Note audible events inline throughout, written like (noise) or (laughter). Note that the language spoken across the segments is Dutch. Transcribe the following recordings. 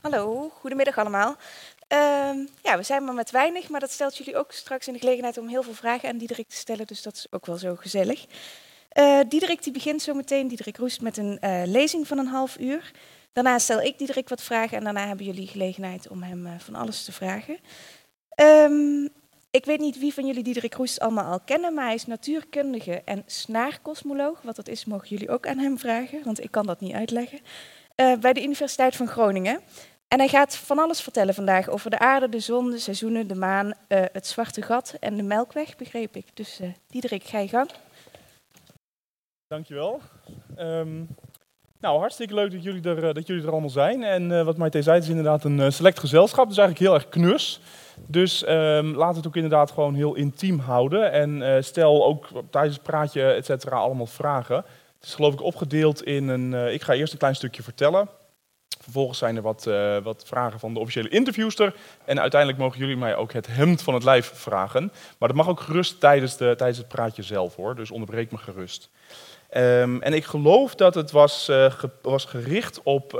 Hallo, goedemiddag allemaal. Ehm, ja, we zijn maar met weinig, maar dat stelt jullie ook straks in de gelegenheid om heel veel vragen aan Diederik te stellen, dus dat is ook wel zo gezellig. Uh, Diederik die begint zo meteen, Diederik Roest, met een uh, lezing van een half uur. Daarna stel ik Diederik wat vragen en daarna hebben jullie gelegenheid om hem uh, van alles te vragen. Um, ik weet niet wie van jullie Diederik Roest allemaal al kennen, maar hij is natuurkundige en snaarkosmoloog. Wat dat is, mogen jullie ook aan hem vragen, want ik kan dat niet uitleggen. Bij de Universiteit van Groningen. En hij gaat van alles vertellen vandaag over de aarde, de zon, de seizoenen, de maan, uh, het zwarte gat en de melkweg, begreep ik. Dus uh, Diederik, ga je gang. Dankjewel. Um, nou, hartstikke leuk dat jullie er, dat jullie er allemaal zijn. En uh, wat Maite zei, het is inderdaad een select gezelschap. Dus eigenlijk heel erg knus. Dus um, we het ook inderdaad gewoon heel intiem houden. En stel ook tijdens het praatje, et allemaal vragen. Het is geloof ik opgedeeld in een... ik ga eerst een klein stukje vertellen. Vervolgens zijn er wat, uh, wat, vragen van de officiële interviewster. En uiteindelijk mogen jullie mij ook het hemd van het lijf vragen. Maar dat mag ook gerust tijdens, de, tijdens het praatje zelf hoor. Dus onderbreek me gerust. Um, en ik geloof dat het was, ge, was gericht op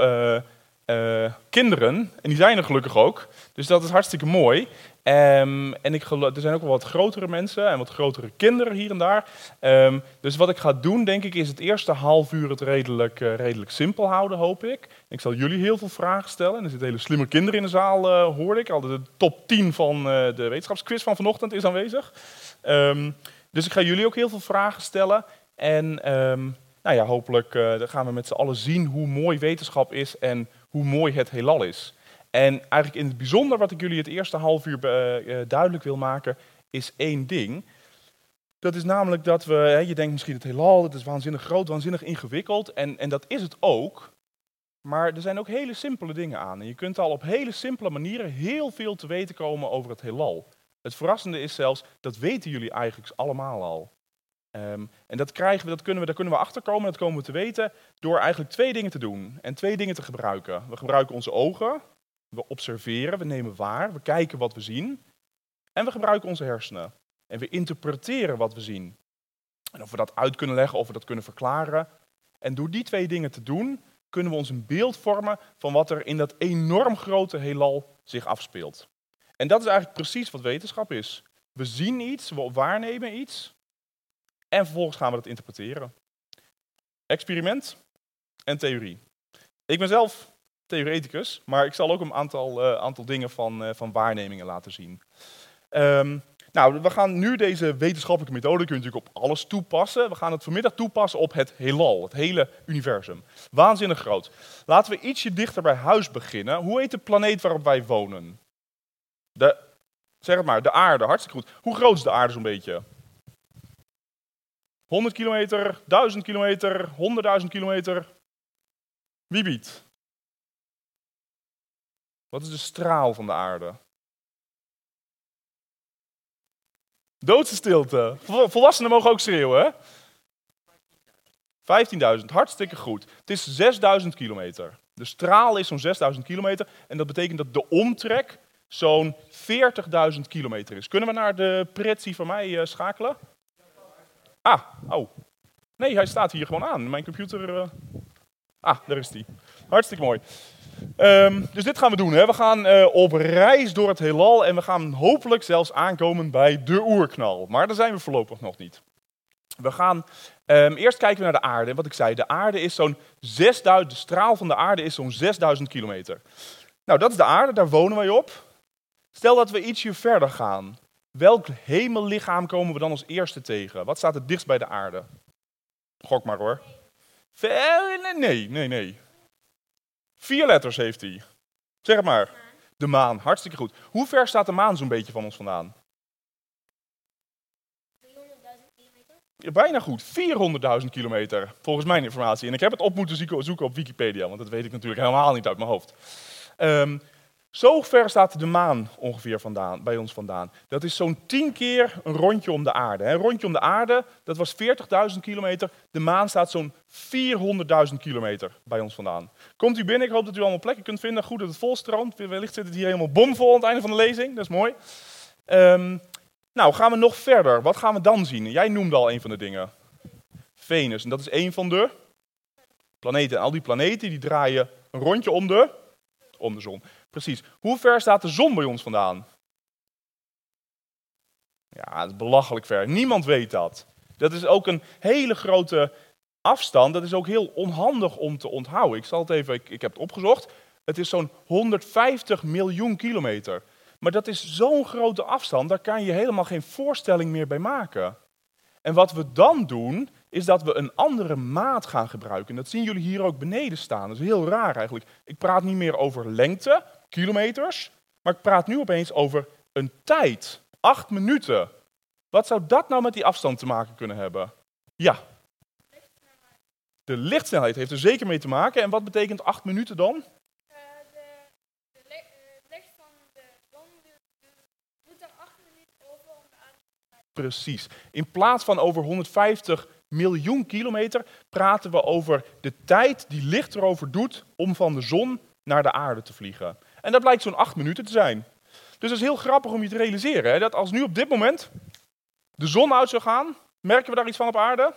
kinderen. En die zijn er gelukkig ook. Dus dat is hartstikke mooi. Um, en ik er zijn ook wel wat grotere mensen en wat grotere kinderen hier en daar. Um, dus wat ik ga doen, denk ik, is het eerste half uur het redelijk, uh, redelijk simpel houden, hoop ik. Ik zal jullie heel veel vragen stellen. Er zitten hele slimme kinderen in de zaal, uh, hoorde ik. Al de top 10 van uh, de wetenschapsquiz van vanochtend is aanwezig. Um, dus ik ga jullie ook heel veel vragen stellen. En nou ja, hopelijk gaan we met z'n allen zien hoe mooi wetenschap is en hoe mooi het heelal is. En eigenlijk in het bijzonder wat ik jullie het eerste half uur uh, duidelijk wil maken, is één ding. Dat is namelijk dat we, je denkt misschien het heelal, dat is waanzinnig groot, waanzinnig ingewikkeld. En, en dat is het ook. Maar er zijn ook hele simpele dingen aan. En je kunt al op hele simpele manieren heel veel te weten komen over het heelal. Het verrassende is zelfs, dat weten jullie eigenlijk allemaal al. Um, en dat krijgen we, dat kunnen we, daar kunnen we achterkomen, dat komen we te weten, door eigenlijk twee dingen te doen en twee dingen te gebruiken. We gebruiken onze ogen, we observeren, we nemen waar, we kijken wat we zien. En we gebruiken onze hersenen. En we interpreteren wat we zien. En of we dat uit kunnen leggen, of we dat kunnen verklaren. En door die twee dingen te doen, kunnen we ons een beeld vormen van wat er in dat enorm grote heelal zich afspeelt. En dat is eigenlijk precies wat wetenschap is. We zien iets, we waarnemen iets. En vervolgens gaan we dat interpreteren. Experiment en theorie. Ik ben zelf theoreticus, maar ik zal ook een aantal, uh, aantal dingen van, uh, van waarnemingen laten zien. Um, nou, we gaan nu deze wetenschappelijke methode, kun je natuurlijk op alles toepassen. We gaan het vanmiddag toepassen op het heelal, het hele universum. Waanzinnig groot. Laten we ietsje dichter bij huis beginnen. Hoe heet de planeet waarop wij wonen? De, zeg het maar, de aarde, hartstikke goed. Hoe groot is de aarde zo'n beetje? 100 kilometer, 1000 kilometer, 100.000 kilometer? Wie biedt? Wat is de straal van de aarde? Doodse stilte. Volwassenen mogen ook schreeuwen, 15.000, hartstikke goed. Het is 6.000 kilometer. De straal is zo'n 6.000 kilometer. En dat betekent dat de omtrek zo'n 40.000 kilometer is. Kunnen we naar de pretsie van mij uh, schakelen? Ah, oh. Nee, hij staat hier gewoon aan. Mijn computer... Uh... Ah, daar is hij. Hartstikke mooi. Um, dus dit gaan we doen. Hè. We gaan uh, op reis door het heelal en we gaan hopelijk zelfs aankomen bij de oerknal. Maar daar zijn we voorlopig nog niet. We gaan um, eerst kijken naar de aarde. Wat ik zei, de aarde is zo'n 6000, de straal van de aarde is zo'n 6000 kilometer. Nou, dat is de aarde, daar wonen wij op. Stel dat we ietsje verder gaan. Welk hemellichaam komen we dan als eerste tegen? Wat staat het dichtst bij de aarde? Gok maar hoor. Nee, nee, nee. Vier letters heeft hij. Zeg het maar. De maan, hartstikke goed. Hoe ver staat de maan zo'n beetje van ons vandaan? 300.000 kilometer. Bijna goed, 400.000 kilometer, volgens mijn informatie. En ik heb het op moeten zoeken op Wikipedia, want dat weet ik natuurlijk helemaal niet uit mijn hoofd. Um, zo ver staat de maan ongeveer vandaan, bij ons vandaan. Dat is zo'n tien keer een rondje om de aarde. Een rondje om de aarde, dat was 40.000 kilometer. De maan staat zo'n 400.000 kilometer bij ons vandaan. Komt u binnen, ik hoop dat u allemaal plekken kunt vinden. Goed dat het volstroomt. Wellicht zit het hier helemaal bomvol aan het einde van de lezing, dat is mooi. Um, nou, gaan we nog verder. Wat gaan we dan zien? Jij noemde al een van de dingen. Venus, en dat is een van de planeten. En al die planeten die draaien een rondje om de om de zon. Precies. Hoe ver staat de zon bij ons vandaan? Ja, dat is belachelijk ver. Niemand weet dat. Dat is ook een hele grote afstand. Dat is ook heel onhandig om te onthouden. Ik zal het even, ik, ik heb het opgezocht. Het is zo'n 150 miljoen kilometer. Maar dat is zo'n grote afstand, daar kan je helemaal geen voorstelling meer bij maken. En wat we dan doen, is dat we een andere maat gaan gebruiken. Dat zien jullie hier ook beneden staan. Dat is heel raar eigenlijk. Ik praat niet meer over lengte, kilometers, maar ik praat nu opeens over een tijd. Acht minuten. Wat zou dat nou met die afstand te maken kunnen hebben? Ja. De lichtsnelheid heeft er zeker mee te maken. En wat betekent acht minuten dan? De, de, le- licht van de zon du- du- doet acht minuten over om de aarde Precies. In plaats van over 150 miljoen kilometer praten we over de tijd die licht erover doet om van de zon naar de aarde te vliegen. En dat blijkt zo'n acht minuten te zijn. Dus dat is heel grappig om je te realiseren. Hè, dat als nu op dit moment de zon uit zou gaan, merken we daar iets van op aarde?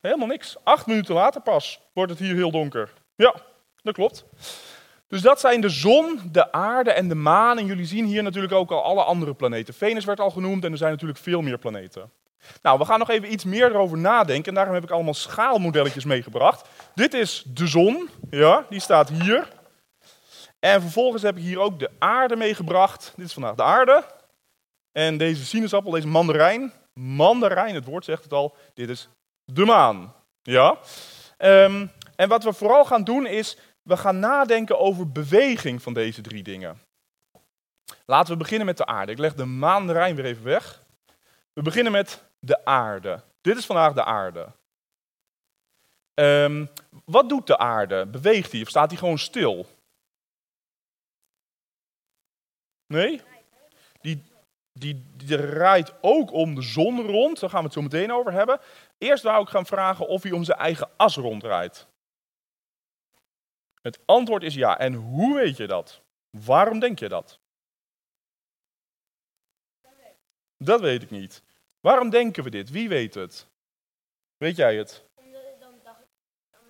Helemaal niks. Acht minuten later pas wordt het hier heel donker. Ja, dat klopt. Dus dat zijn de zon, de aarde en de maan. En jullie zien hier natuurlijk ook al alle andere planeten. Venus werd al genoemd en er zijn natuurlijk veel meer planeten. Nou, we gaan nog even iets meer erover nadenken. En daarom heb ik allemaal schaalmodelletjes meegebracht. Dit is de zon, ja, die staat hier. En vervolgens heb ik hier ook de aarde meegebracht. Dit is vandaag de aarde. En deze sinaasappel, deze mandarijn. Mandarijn, het woord zegt het al. Dit is de maan. Ja. Ehm, en wat we vooral gaan doen is, we gaan nadenken over beweging van deze drie dingen. Laten we beginnen met de aarde. Ik leg de mandarijn weer even weg. We beginnen met de aarde. Dit is vandaag de aarde. Ehm, wat doet de aarde? Beweegt hij of staat hij gewoon stil? Nee? Die, die, die draait ook om de zon rond. Daar gaan we het zo meteen over hebben. Eerst wou ik gaan vragen of hij om zijn eigen as ronddraait. Het antwoord is ja. En hoe weet je dat? Waarom denk je dat? Dat weet ik niet. Waarom denken we dit? Wie weet het? Weet jij het? Omdat dan dacht ik, dan,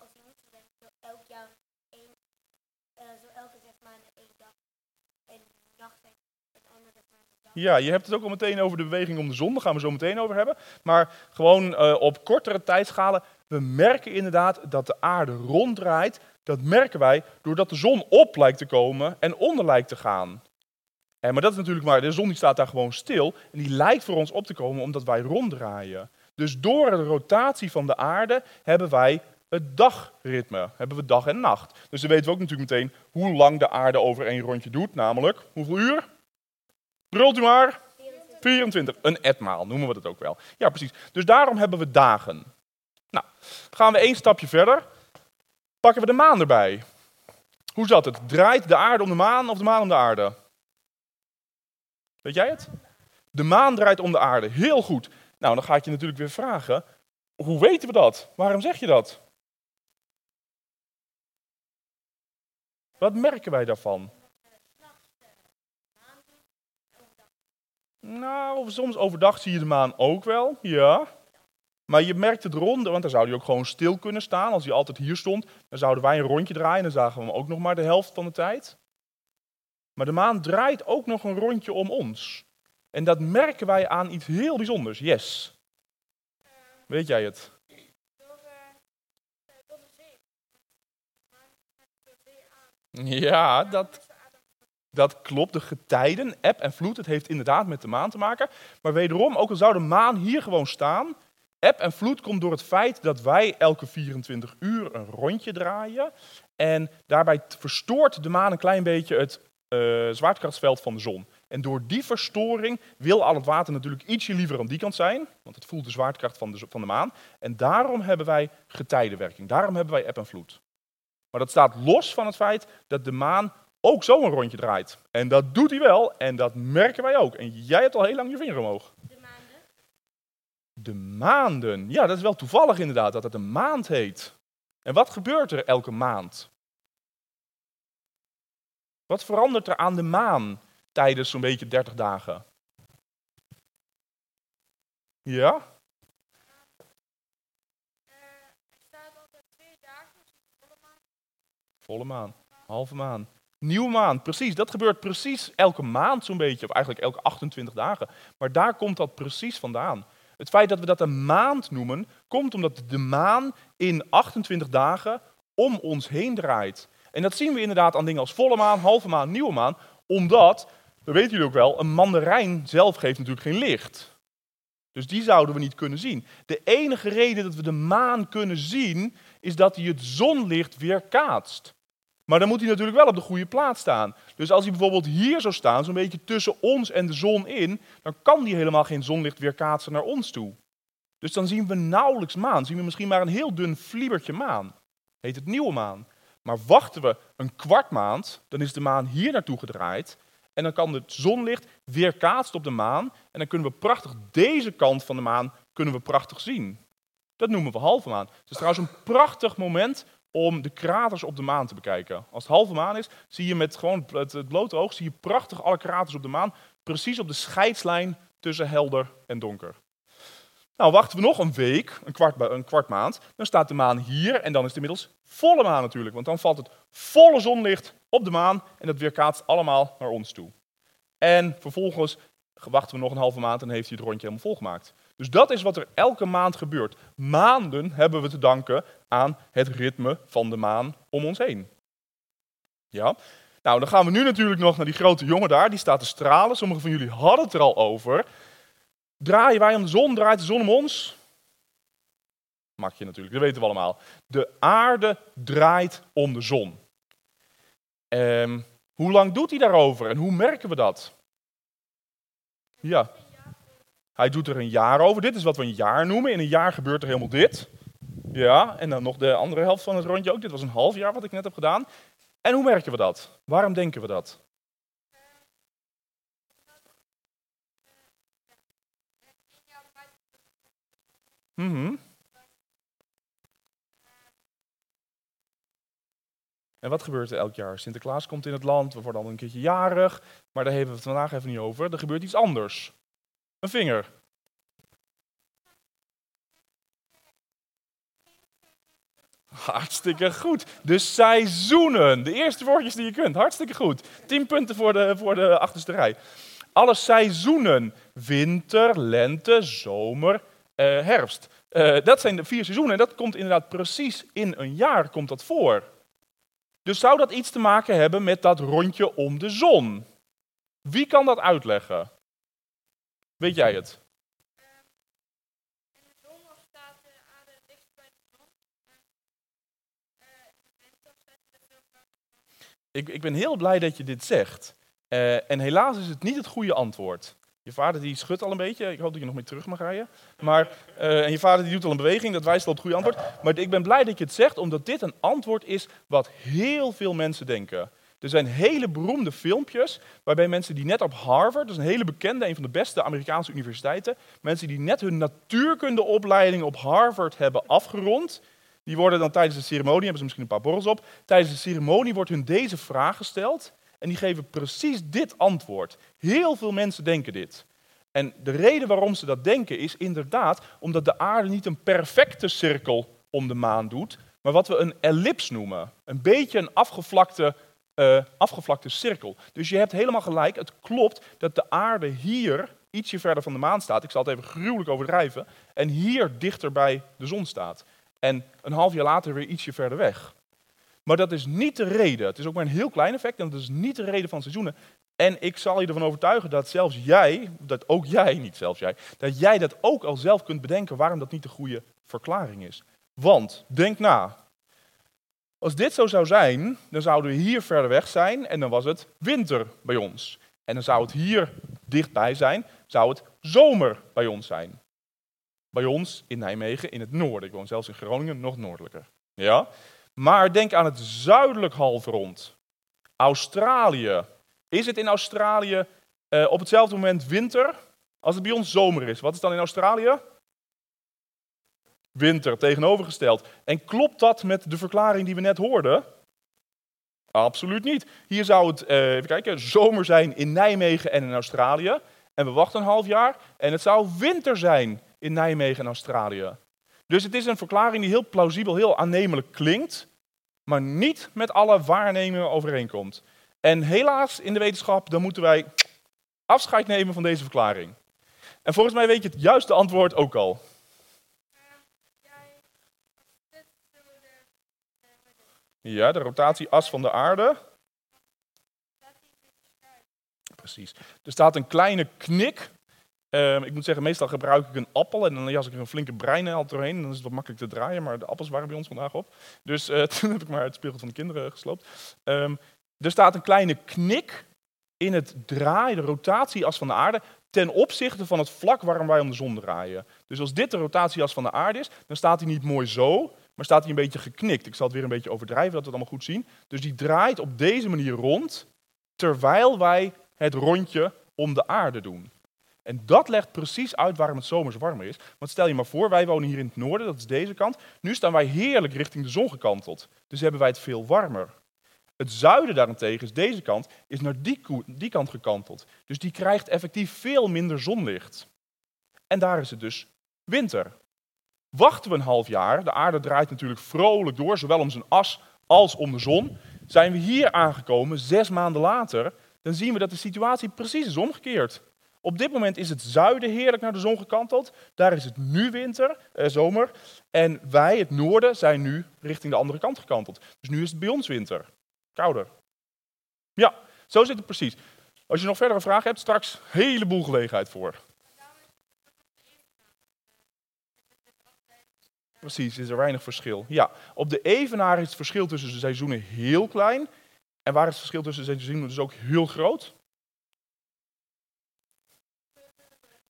als je moet denken, zo elk jaar één, eh, zo elke zeg maar één dag, één nacht zijn, het andere zeg maar een dag. Ja, je hebt het ook al meteen over de beweging om de zon. Daar gaan we zo meteen over hebben. Maar gewoon eh, op kortere tijdschalen. We merken inderdaad dat de aarde ronddraait. Dat merken wij doordat de zon op lijkt te komen en onder lijkt te gaan. En, maar dat is natuurlijk maar, de zon die staat daar gewoon stil. En die lijkt voor ons op te komen omdat wij ronddraaien. Dus door de rotatie van de aarde hebben wij het dagritme. Hebben we dag en nacht. Dus dan weten we ook natuurlijk meteen hoe lang de aarde over één rondje doet. Namelijk, hoeveel uur? Brult u maar. 24. Een etmaal noemen we dat ook wel. Ja, precies. Dus daarom hebben we dagen. Nou, gaan we één stapje verder. Pakken we de maan erbij. Hoe zat het? Draait de aarde om de maan of de maan om de aarde? Weet jij het? De maan draait om de aarde. Heel goed. Nou, dan ga ik je natuurlijk weer vragen. Hoe weten we dat? Waarom zeg je dat? Wat merken wij daarvan? Nou, soms overdag zie je de maan ook wel, ja. Maar je merkt het ronde, want dan zou hij ook gewoon stil kunnen staan. Als hij altijd hier stond, dan zouden wij een rondje draaien. Dan zagen we hem ook nog maar de helft van de tijd. Maar de maan draait ook nog een rondje om ons. En dat merken wij aan iets heel bijzonders. Yes. Weet jij het? Ja, dat, Dat klopt, de getijden, eb en vloed, het heeft inderdaad met de maan te maken. Maar wederom, ook al zou de maan hier gewoon staan, eb en vloed komt door het feit dat wij elke 24 uur een rondje draaien. En daarbij verstoort de maan een klein beetje het eh, zwaartekrachtsveld van de zon. En door die verstoring wil al het water natuurlijk ietsje liever aan die kant zijn, want het voelt de zwaartekracht van de, van de maan. En daarom hebben wij getijdenwerking, daarom hebben wij eb en vloed. Maar dat staat los van het feit dat de maan ook zo een rondje draait. En dat doet hij wel en dat merken wij ook. En jij hebt al heel lang je vinger omhoog. De maanden. De maanden. Ja, dat is wel toevallig inderdaad dat het een maand heet. En wat gebeurt er elke maand? Wat verandert er aan de maan tijdens zo'n beetje 30 dagen? Ja? Staat altijd twee dagen, een volle maan. Volle maan. Halve maan. Nieuwe maan, precies. Dat gebeurt precies elke maand zo'n beetje, of eigenlijk elke 28 dagen. Maar daar komt dat precies vandaan. Het feit dat we dat een maand noemen, komt omdat de maan in 28 dagen om ons heen draait. En dat zien we inderdaad aan dingen als volle maan, halve maan, nieuwe maan, omdat, dat weten jullie ook wel, een mandarijn zelf geeft natuurlijk geen licht. Dus die zouden we niet kunnen zien. De enige reden dat we de maan kunnen zien, is dat hij het zonlicht weerkaatst. Maar dan moet hij natuurlijk wel op de goede plaats staan. Dus als hij bijvoorbeeld hier zou staan, zo'n beetje tussen ons en de zon in, dan kan die helemaal geen zonlicht weerkaatsen naar ons toe. Dus dan zien we nauwelijks maan. Zien we misschien maar een heel dun fliebertje maan. Heet het nieuwe maan. Maar wachten we een kwart maand, dan is de maan hier naartoe gedraaid. En dan kan het zonlicht weerkaatst op de maan. En dan kunnen we prachtig deze kant van de maan kunnen we prachtig zien. Dat noemen we halve maan. Het is trouwens een prachtig moment om de kraters op de maan te bekijken. Als het halve maan is, zie je met gewoon het, blote oog zie je prachtig alle kraters op de maan, precies op de scheidslijn tussen helder en donker. Nou, wachten we nog een week, een kwart, een kwart maand, dan staat de maan hier en dan is het inmiddels volle maan natuurlijk, want dan valt het volle zonlicht op de maan en dat weerkaatst allemaal naar ons toe. En vervolgens wachten we nog een halve maand en heeft hij het rondje helemaal volgemaakt. Dus dat is wat er elke maand gebeurt. Maanden hebben we te danken aan het ritme van de maan om ons heen. Ja? Nou, dan gaan we nu natuurlijk nog naar die grote jongen daar, die staat te stralen. Sommigen van jullie hadden het er al over. Draaien wij om de zon, draait de zon om ons? Mag je natuurlijk, dat weten we allemaal. De aarde draait om de zon. Um, hoe lang doet hij daarover en hoe merken we dat? Ja. Hij doet er een jaar over. Dit is wat we een jaar noemen. In een jaar gebeurt er helemaal dit. Ja, en dan nog de andere helft van het rondje ook. Dit was een half jaar wat ik net heb gedaan. En hoe merken we dat? Waarom denken we dat? Mm En wat gebeurt er elk jaar? Sinterklaas komt in het land, we worden al een keertje jarig, maar daar hebben we het vandaag even niet over. Er gebeurt iets anders. Vinger. Hartstikke goed. De seizoenen. De eerste woordjes die je kunt. Hartstikke goed. Tien punten voor de, voor de achterste rij. Alle seizoenen. Winter, lente, zomer, eh, herfst. Uh, dat zijn de vier seizoenen. En dat komt inderdaad precies in een jaar komt dat voor. Dus zou dat iets te maken hebben met dat rondje om de zon? Wie kan dat uitleggen? Weet jij het? Ik, ik ben heel blij dat je dit zegt. Uh, en helaas is het niet het goede antwoord. Je vader die schudt al een beetje. Ik hoop dat je nog mee terug mag rijden. Maar, uh, en je vader die doet al een beweging. Dat wijst al op het goede antwoord. Maar ik ben blij dat je het zegt, omdat dit een antwoord is wat heel veel mensen denken. Er zijn hele beroemde filmpjes waarbij mensen die net op Harvard, dat is een hele bekende, een van de beste Amerikaanse universiteiten, mensen die net hun natuurkundeopleiding op Harvard hebben afgerond, die worden dan tijdens de ceremonie, hebben ze misschien een paar borrels op, tijdens de ceremonie wordt hun deze vraag gesteld en die geven precies dit antwoord. Heel veel mensen denken dit. En de reden waarom ze dat denken is inderdaad omdat de aarde niet een perfecte cirkel om de maan doet, maar wat we een ellips noemen. Een beetje een afgevlakte uh, afgevlakte cirkel. Dus je hebt helemaal gelijk, het klopt dat de aarde hier ietsje verder van de maan staat. Ik zal het even gruwelijk overdrijven. En hier dichter bij de zon staat. En een half jaar later weer ietsje verder weg. Maar dat is niet de reden. Het is ook maar een heel klein effect en dat is niet de reden van seizoenen. En ik zal je ervan overtuigen dat zelfs jij, dat ook jij, niet zelfs jij, dat jij dat ook al zelf kunt bedenken waarom dat niet de goede verklaring is. Want, denk na, als dit zo zou zijn, dan zouden we hier verder weg zijn en dan was het winter bij ons. En dan zou het hier dichtbij zijn, zou het zomer bij ons zijn. Bij ons in Nijmegen in het noorden. Ik woon zelfs in Groningen, nog noordelijker. Ja? Maar denk aan het zuidelijk halfrond. Australië. Is het in Australië uh, op hetzelfde moment winter als het bij ons zomer is? Wat is dan in Australië? Winter tegenovergesteld. En klopt dat met de verklaring die we net hoorden? Absoluut niet. Hier zou het, uh, even kijken, zomer zijn in Nijmegen en in Australië. En we wachten een half jaar en het zou winter zijn in Nijmegen en Australië. Dus het is een verklaring die heel plausibel, heel aannemelijk klinkt. maar niet met alle waarnemingen overeenkomt. En helaas in de wetenschap, dan moeten wij afscheid nemen van deze verklaring. En volgens mij weet je het juiste antwoord ook al. Ja, de rotatieas van de aarde. Precies. Er staat een kleine knik. Ehm, ik moet zeggen, meestal gebruik ik een appel en dan jas ik er een flinke brein al doorheen. En dan is het wat makkelijk te draaien, maar de appels waren bij ons vandaag op. Dus uh, (laughs) toen heb ik maar het spiegel van de kinderen gesloopt. Ehm, er staat een kleine knik in het draaien, de rotatieas van de aarde, ten opzichte van het vlak waarom wij om de zon draaien. Dus als dit de rotatieas van de aarde is, dan staat hij niet mooi zo, maar staat hij een beetje geknikt. Ik zal het weer een beetje overdrijven, dat we het allemaal goed zien. Dus die draait op deze manier rond, terwijl wij het rondje om de aarde doen. En dat legt precies uit waarom het zomers warmer is. Want stel je maar voor, wij wonen hier in het noorden, dat is deze kant. Nu staan wij heerlijk richting de zon gekanteld. Dus hebben wij het veel warmer. Het zuiden daarentegen is deze kant, is naar die, die kant gekanteld. Dus die krijgt effectief veel minder zonlicht. En daar is het dus winter. Wachten we een half jaar, de aarde draait natuurlijk vrolijk door, zowel om zijn as als om de zon. Zijn we hier aangekomen, zes maanden later, dan zien we dat de situatie precies is omgekeerd. Op dit moment is het zuiden heerlijk naar de zon gekanteld. Daar is het nu winter, eh, zomer. En wij, het noorden, zijn nu richting de andere kant gekanteld. Dus nu is het bij ons winter. Kouder. Ja, zo zit het precies. Als je nog verdere vragen hebt, straks een heleboel gelegenheid voor. Precies, is er weinig verschil. Ja, op de evenaar is het verschil tussen de seizoenen heel klein. En waar is het verschil tussen de seizoenen dus ook heel groot?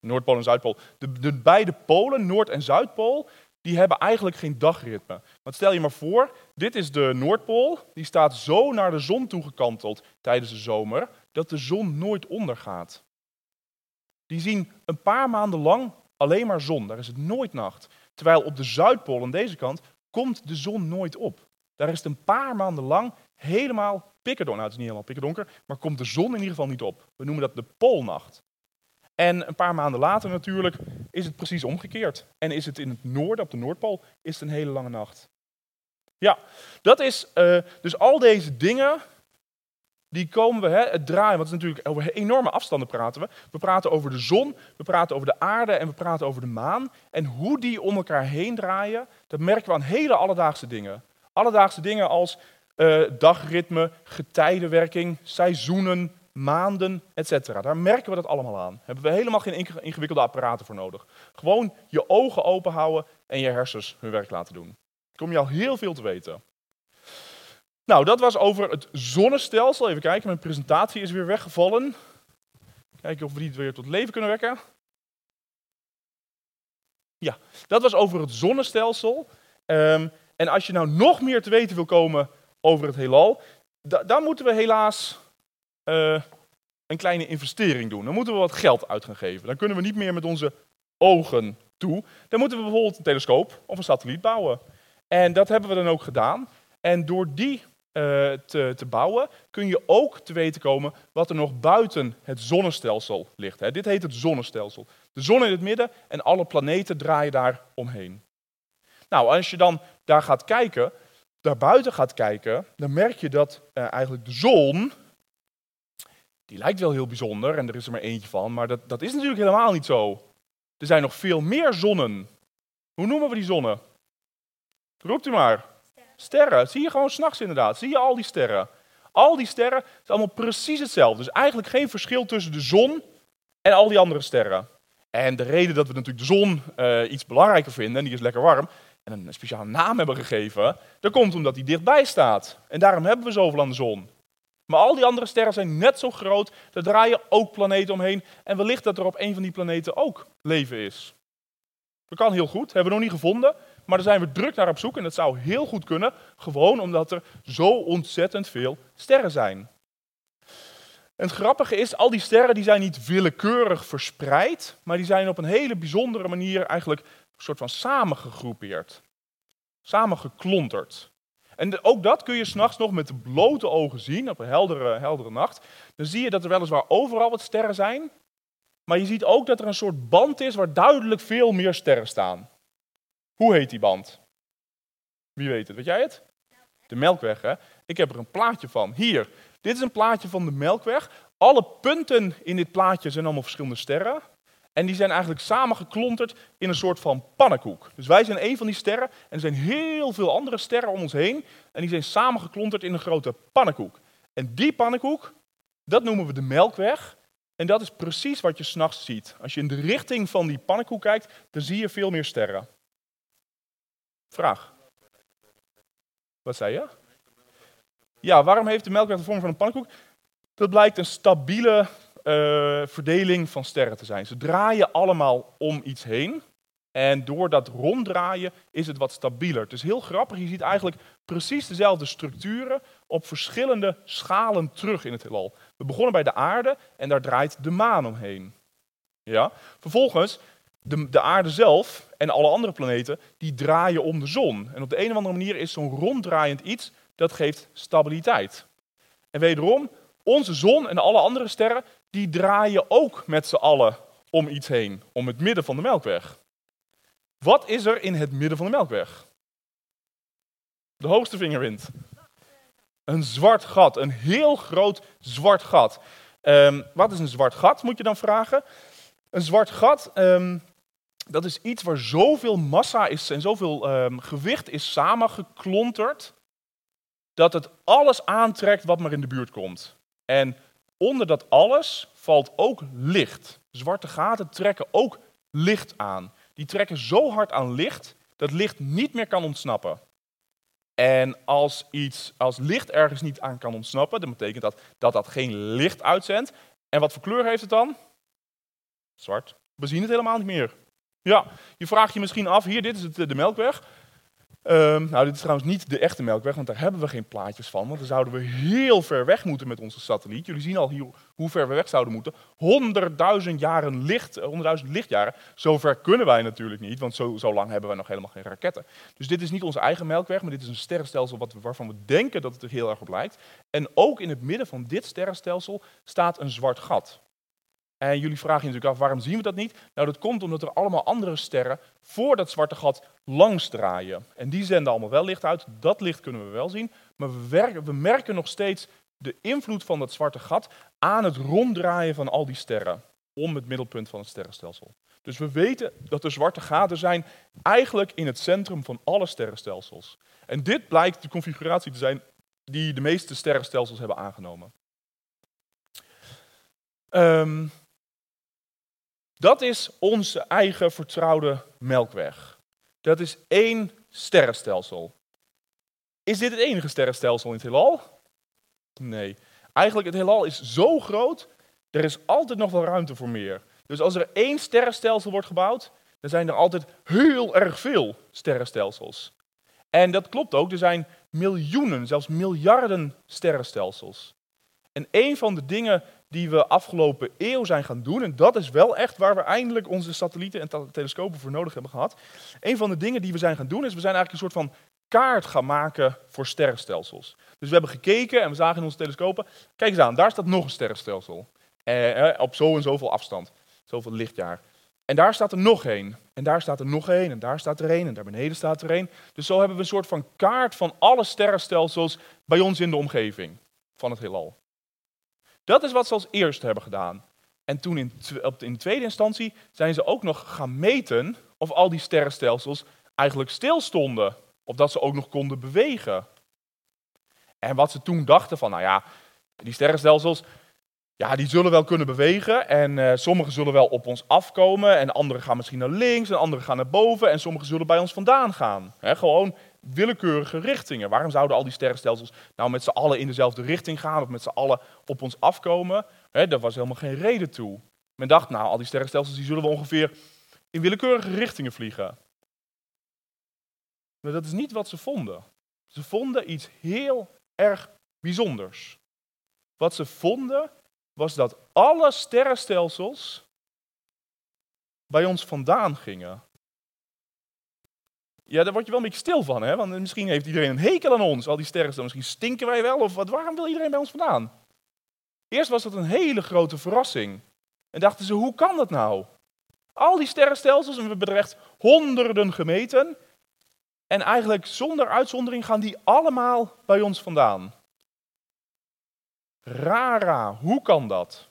Noordpool en Zuidpool. De, de beide polen, Noord- en Zuidpool, die hebben eigenlijk geen dagritme. Want stel je maar voor, dit is de Noordpool, die staat zo naar de zon toegekanteld tijdens de zomer, dat de zon nooit ondergaat. Die zien een paar maanden lang alleen maar zon, daar is het nooit nacht. Terwijl op de Zuidpool aan deze kant komt de zon nooit op. Daar is het een paar maanden lang helemaal pikkerdonker. Nou, het is niet helemaal pikkerdonker, maar komt de zon in ieder geval niet op. We noemen dat de poolnacht. En een paar maanden later natuurlijk is het precies omgekeerd. En is het in het noorden, op de Noordpool, is het een hele lange nacht. Ja, dat is uh, dus al deze dingen, die komen we, hè, het draaien, want het is natuurlijk over enorme afstanden praten we. We praten over de zon, we praten over de aarde en we praten over de maan. En hoe die om elkaar heen draaien, dat merken we aan hele alledaagse dingen. Alledaagse dingen als uh, dagritme, getijdenwerking, seizoenen, maanden, etc. Daar merken we dat allemaal aan. Daar hebben we helemaal geen ingewikkelde apparaten voor nodig. Gewoon je ogen open houden en je hersens hun werk laten doen. kom je al heel veel te weten. Nou, dat was over het zonnestelsel. Even kijken, mijn presentatie is weer weggevallen. Kijken of we die weer tot leven kunnen wekken. Ja, dat was over het zonnestelsel. Um, en als je nou nog meer te weten wil komen over het heelal, dan moeten we helaas uh, een kleine investering doen. Dan moeten we wat geld uit gaan geven. Dan kunnen we niet meer met onze ogen toe. Dan moeten we bijvoorbeeld een telescoop of een satelliet bouwen. En dat hebben we dan ook gedaan. En door die uh, te, te, bouwen kun je ook te weten komen wat er nog buiten het zonnestelsel ligt. Hè. Dit heet het zonnestelsel. De zon in het midden en alle planeten draaien daar omheen. Nou, als je dan daar gaat kijken, daar buiten gaat kijken, dan merk je dat uh, eigenlijk de zon die lijkt wel heel bijzonder en er is er maar eentje van, maar dat, dat is natuurlijk helemaal niet zo. Er zijn nog veel meer zonnen. Hoe noemen we die zonnen? Roept u maar. Sterren. Zie je gewoon s'nachts inderdaad. Zie je al die sterren. Al die sterren zijn allemaal precies hetzelfde. Dus eigenlijk geen verschil tussen de zon en al die andere sterren. En de reden dat we natuurlijk de zon uh, iets belangrijker vinden, en die is lekker warm, en een speciale naam hebben gegeven, dat komt omdat die dichtbij staat. En daarom hebben we zoveel aan de zon. Maar al die andere sterren zijn net zo groot, er draaien ook planeten omheen en wellicht dat er op een van die planeten ook leven is. Dat kan heel goed, hebben we nog niet gevonden, maar daar zijn we druk naar op zoek en dat zou heel goed kunnen, gewoon omdat er zo ontzettend veel sterren zijn. En het grappige is, al die sterren die zijn niet willekeurig verspreid, maar die zijn op een hele bijzondere manier eigenlijk een soort van samengegroepeerd. Samengeklonterd. En ook dat kun je s'nachts nog met de blote ogen zien, op een heldere, heldere nacht. Dan zie je dat er weliswaar overal wat sterren zijn, maar je ziet ook dat er een soort band is waar duidelijk veel meer sterren staan. Hoe heet die band? Wie weet het? Weet jij het? De Melkweg, hè? Ik heb er een plaatje van. Hier, dit is een plaatje van de Melkweg. Alle punten in dit plaatje zijn allemaal verschillende sterren. En die zijn eigenlijk samengeklonterd in een soort van pannenkoek. Dus wij zijn een van die sterren en er zijn heel veel andere sterren om ons heen. En die zijn samengeklonterd in een grote pannenkoek. En die pannenkoek, dat noemen we de Melkweg. En dat is precies wat je s'nachts ziet. Als je in de richting van die pannenkoek kijkt, dan zie je veel meer sterren. Vraag. Wat zei je? Ja, waarom heeft de Melkweg de vorm van een pannenkoek? Dat blijkt een stabiele uh, verdeling van sterren te zijn. Ze draaien allemaal om iets heen. En door dat ronddraaien is het wat stabieler. Het is heel grappig, je ziet eigenlijk precies dezelfde structuren op verschillende schalen terug in het heelal. We begonnen bij de aarde en daar draait de maan omheen. Ja? Vervolgens, de, de aarde zelf en alle andere planeten, die draaien om de zon. En op de een of andere manier is zo'n ronddraaiend iets, dat geeft stabiliteit. En wederom, onze zon en alle andere sterren, die draaien ook met z'n allen om iets heen, om het midden van de Melkweg. Wat is er in het midden van de Melkweg? De hoogste vingerwind. Een zwart gat, een heel groot zwart gat. Um, wat is een zwart gat, moet je dan vragen? Een zwart gat, um, dat is iets waar zoveel massa is en zoveel um, gewicht is samengeklonterd, dat het alles aantrekt wat maar in de buurt komt. En onder dat alles valt ook licht. Zwarte gaten trekken ook licht aan. Die trekken zo hard aan licht dat licht niet meer kan ontsnappen. En als, iets, als licht ergens niet aan kan ontsnappen, dan betekent dat dat dat geen licht uitzendt. En wat voor kleur heeft het dan? Zwart. We zien het helemaal niet meer. Ja, je vraagt je misschien af, hier, dit is het, de Melkweg. Um, nou, dit is trouwens niet de echte Melkweg, want daar hebben we geen plaatjes van. Want dan zouden we heel ver weg moeten met onze satelliet. Jullie zien al hier hoe ver we weg zouden moeten. 100.000 jaren licht, 100.000 eh, lichtjaren. Zo ver kunnen wij natuurlijk niet, want zo, zo, lang hebben wij nog helemaal geen raketten. Dus dit is niet onze eigen Melkweg, maar dit is een sterrenstelsel waarvan we denken dat het er heel erg op lijkt. En ook in het midden van dit sterrenstelsel staat een zwart gat. En jullie vragen je natuurlijk af, waarom zien we dat niet? Nou, dat komt omdat er allemaal andere sterren voor dat zwarte gat langs draaien. En die zenden allemaal wel licht uit, dat licht kunnen we wel zien. Maar we, werken, we merken nog steeds de invloed van dat zwarte gat aan het ronddraaien van al die sterren om het middelpunt van het sterrenstelsel. Dus we weten dat er zwarte gaten zijn eigenlijk in het centrum van alle sterrenstelsels. En dit blijkt de configuratie te zijn die de meeste sterrenstelsels hebben aangenomen. Um, dat is onze eigen vertrouwde melkweg. Dat is één sterrenstelsel. Is dit het enige sterrenstelsel in het heelal? Nee. Eigenlijk, het heelal is zo groot, er is altijd nog wel ruimte voor meer. Dus als er één sterrenstelsel wordt gebouwd, dan zijn er altijd heel erg veel sterrenstelsels. En dat klopt ook, er zijn miljoenen, zelfs miljarden sterrenstelsels. En een van de dingen die we afgelopen eeuw zijn gaan doen, en dat is wel echt waar we eindelijk onze satellieten en telescopen voor nodig hebben gehad. Een van de dingen die we zijn gaan doen, is we zijn eigenlijk een soort van kaart gaan maken voor sterrenstelsels. Dus we hebben gekeken en we zagen in onze telescopen, kijk eens aan, daar staat nog een sterrenstelsel. Eh, op zo en zoveel afstand, zoveel lichtjaar. En daar staat er nog één. En daar staat er nog één. En daar staat er één. En daar beneden staat er één. Dus zo hebben we een soort van kaart van alle sterrenstelsels bij ons in de omgeving van het heelal. Dat is wat ze als eerste hebben gedaan. En toen in, in tweede instantie zijn ze ook nog gaan meten of al die sterrenstelsels eigenlijk stilstonden. Of dat ze ook nog konden bewegen. En wat ze toen dachten van, nou ja, die sterrenstelsels, ja, die zullen wel kunnen bewegen. En uh, sommige zullen wel op ons afkomen. En andere gaan misschien naar links en andere gaan naar boven. En sommige zullen bij ons vandaan gaan. gewoon willekeurige richtingen. Waarom zouden al die sterrenstelsels nou met z'n allen in dezelfde richting gaan of met z'n allen op ons afkomen? He, daar was helemaal geen reden toe. Men dacht, nou, al die sterrenstelsels die zullen we ongeveer in willekeurige richtingen vliegen. Maar dat is niet wat ze vonden. Ze vonden iets heel erg bijzonders. Wat ze vonden was dat alle sterrenstelsels bij ons vandaan gingen. Ja, daar word je wel een beetje stil van, hè? want misschien heeft iedereen een hekel aan ons, al die sterren. Misschien stinken wij wel, of wat, waarom wil iedereen bij ons vandaan? Eerst was dat een hele grote verrassing. En dachten ze, hoe kan dat nou? Al die sterrenstelsels, en we echt honderden gemeten, En eigenlijk zonder uitzondering gaan die allemaal bij ons vandaan. Rara, hoe kan dat?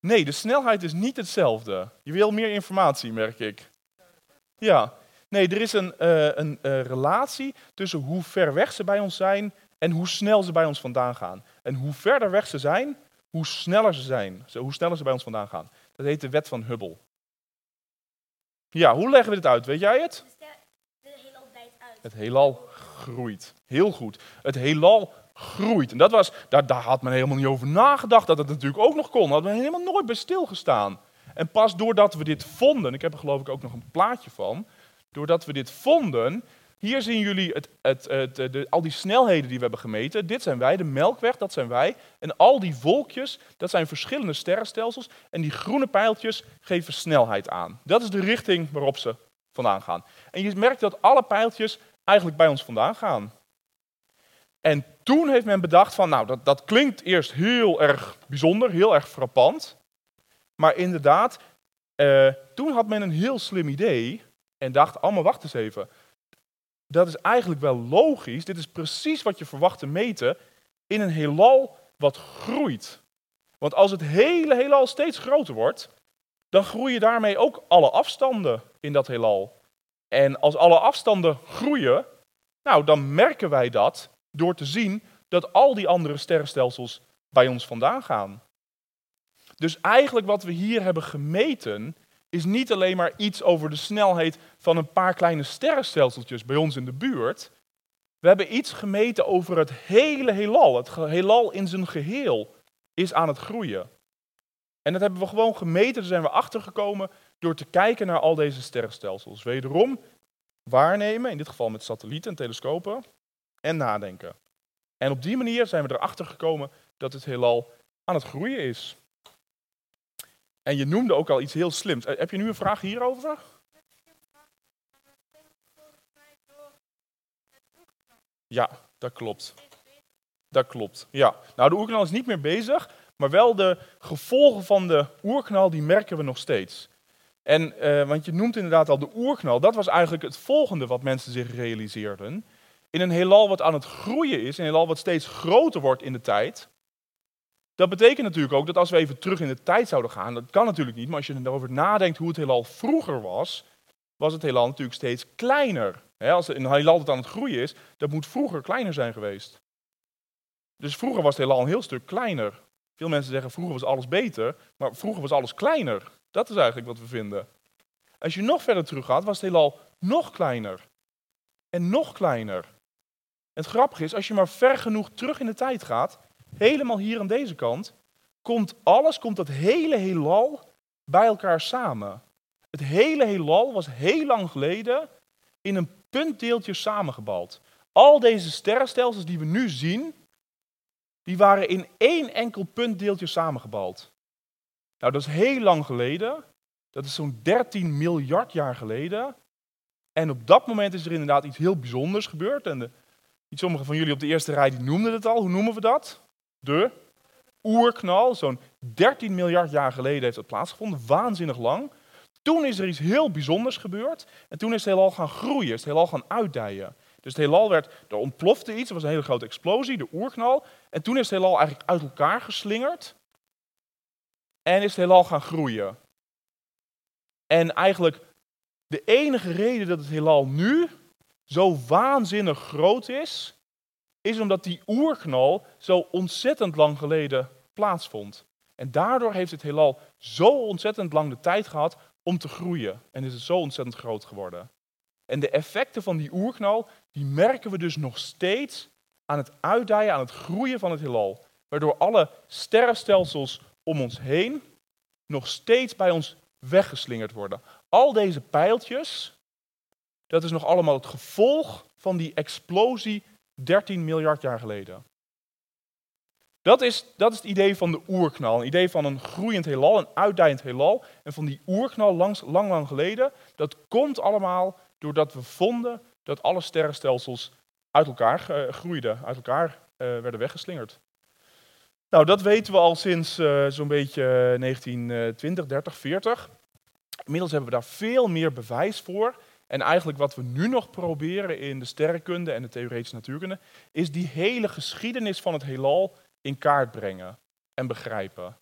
Nee, de snelheid is niet hetzelfde. Je wil meer informatie, merk ik. Ja, nee, er is een, eh, een eh, relatie tussen hoe ver weg ze bij ons zijn en hoe snel ze bij ons vandaan gaan. En hoe verder weg ze zijn, hoe sneller ze zijn. Zo, Hoe sneller ze bij ons vandaan gaan. Dat heet de wet van Hubble. Ja, hoe leggen we dit uit? Weet jij het? De heelal uit. Het heelal groeit. Heel goed. Het heelal groeit. En dat was, daar, daar had men helemaal niet over nagedacht dat het natuurlijk ook nog kon. Daar had men helemaal nooit bij stilgestaan. En pas doordat we dit vonden, ik heb er geloof ik ook nog een plaatje van. Doordat we dit vonden, hier zien jullie het, het, het, de, al die snelheden die we hebben gemeten. Dit zijn wij, de melkweg, dat zijn wij. En al die wolkjes, dat zijn verschillende sterrenstelsels. En die groene pijltjes geven snelheid aan. Dat is de richting waarop ze vandaan gaan. En je merkt dat alle pijltjes eigenlijk bij ons vandaan gaan. En toen heeft men bedacht van, nou, dat, dat klinkt eerst heel erg bijzonder, heel erg frappant. Maar inderdaad, eh, toen had men een heel slim idee en dacht, allemaal wacht eens even. Dat is eigenlijk wel logisch, dit is precies wat je verwacht te meten in een heelal wat groeit. Want als het hele heelal steeds groter wordt, dan groeien daarmee ook alle afstanden in dat heelal. En als alle afstanden groeien, nou, dan merken wij dat door te zien dat al die andere sterrenstelsels bij ons vandaan gaan. Dus eigenlijk wat we hier hebben gemeten is niet alleen maar iets over de snelheid van een paar kleine sterrenstelseltjes bij ons in de buurt. We hebben iets gemeten over het hele heelal. Het heelal in zijn geheel is aan het groeien. En dat hebben we gewoon gemeten, daar zijn we achtergekomen door te kijken naar al deze sterrenstelsels. Wederom waarnemen, in dit geval met satellieten en telescopen, en nadenken. En op die manier zijn we erachter gekomen dat het heelal aan het groeien is. En je noemde ook al iets heel slims. Eh, Heb je nu een vraag hierover? Ja, dat klopt. Dat klopt. Ja. Nou, de oerknal is niet meer bezig, maar wel de gevolgen van de oerknal, die merken we nog steeds. En, eh, want je noemt inderdaad al de oerknal, dat was eigenlijk het volgende wat mensen zich realiseerden. In een heelal wat aan het groeien is, een heelal wat steeds groter wordt in de tijd. Dat betekent natuurlijk ook dat als we even terug in de tijd zouden gaan, dat kan natuurlijk niet, maar als je erover nadenkt hoe het heelal vroeger was, was het heelal natuurlijk steeds kleiner. Als een heelal dat aan het groeien is, dat moet vroeger kleiner zijn geweest. Dus vroeger was het heelal een heel stuk kleiner. Veel mensen zeggen vroeger was alles beter, maar vroeger was alles kleiner. Dat is eigenlijk wat we vinden. Als je nog verder terug gaat, was het heelal nog kleiner. En nog kleiner. Het grappige is, als je maar ver genoeg terug in de tijd gaat, helemaal hier aan deze kant, komt alles, komt dat hele heelal bij elkaar samen. Het hele heelal was heel lang geleden in een puntdeeltje samengebald. Al deze sterrenstelsels die we nu zien, die waren in één enkel puntdeeltje samengebald. Nou, dat is heel lang geleden. Dat is zo'n 13 miljard jaar geleden. En op dat moment is er inderdaad iets heel bijzonders gebeurd. En de, sommigen van jullie op de eerste rij die noemden het al. Hoe noemen we dat? De oerknal. Zo'n 13 miljard jaar geleden heeft dat plaatsgevonden. Waanzinnig lang. Toen is er iets heel bijzonders gebeurd. En toen is het heelal gaan groeien. Is het heelal gaan uitdijen. Dus het heelal werd, er ontplofte iets. Er was een hele grote explosie, de oerknal. En toen is het heelal eigenlijk uit elkaar geslingerd. En is het heelal gaan groeien. En eigenlijk de enige reden dat het heelal nu zo waanzinnig groot is, is omdat die oerknal zo ontzettend lang geleden plaatsvond. En daardoor heeft het heelal zo ontzettend lang de tijd gehad om te groeien. En is het zo ontzettend groot geworden. En de effecten van die oerknal, die merken we dus nog steeds aan het uitdijen, aan het groeien van het heelal. Waardoor alle sterrenstelsels om ons heen nog steeds bij ons weggeslingerd worden. Al deze pijltjes, dat is nog allemaal het gevolg van die explosie 13 miljard jaar geleden. Dat is, dat is het idee van de oerknal. Een idee van een groeiend heelal, een uitdijend heelal. En van die oerknal langs, lang, lang geleden, dat komt allemaal doordat we vonden dat alle sterrenstelsels uit elkaar eh, groeiden, uit elkaar eh, werden weggeslingerd. Nou, dat weten we al sinds eh, zo'n beetje 1920, 30, 40. Inmiddels hebben we daar veel meer bewijs voor. En eigenlijk wat we nu nog proberen in de sterrenkunde en de theoretische natuurkunde, is die hele geschiedenis van het heelal in kaart brengen en begrijpen.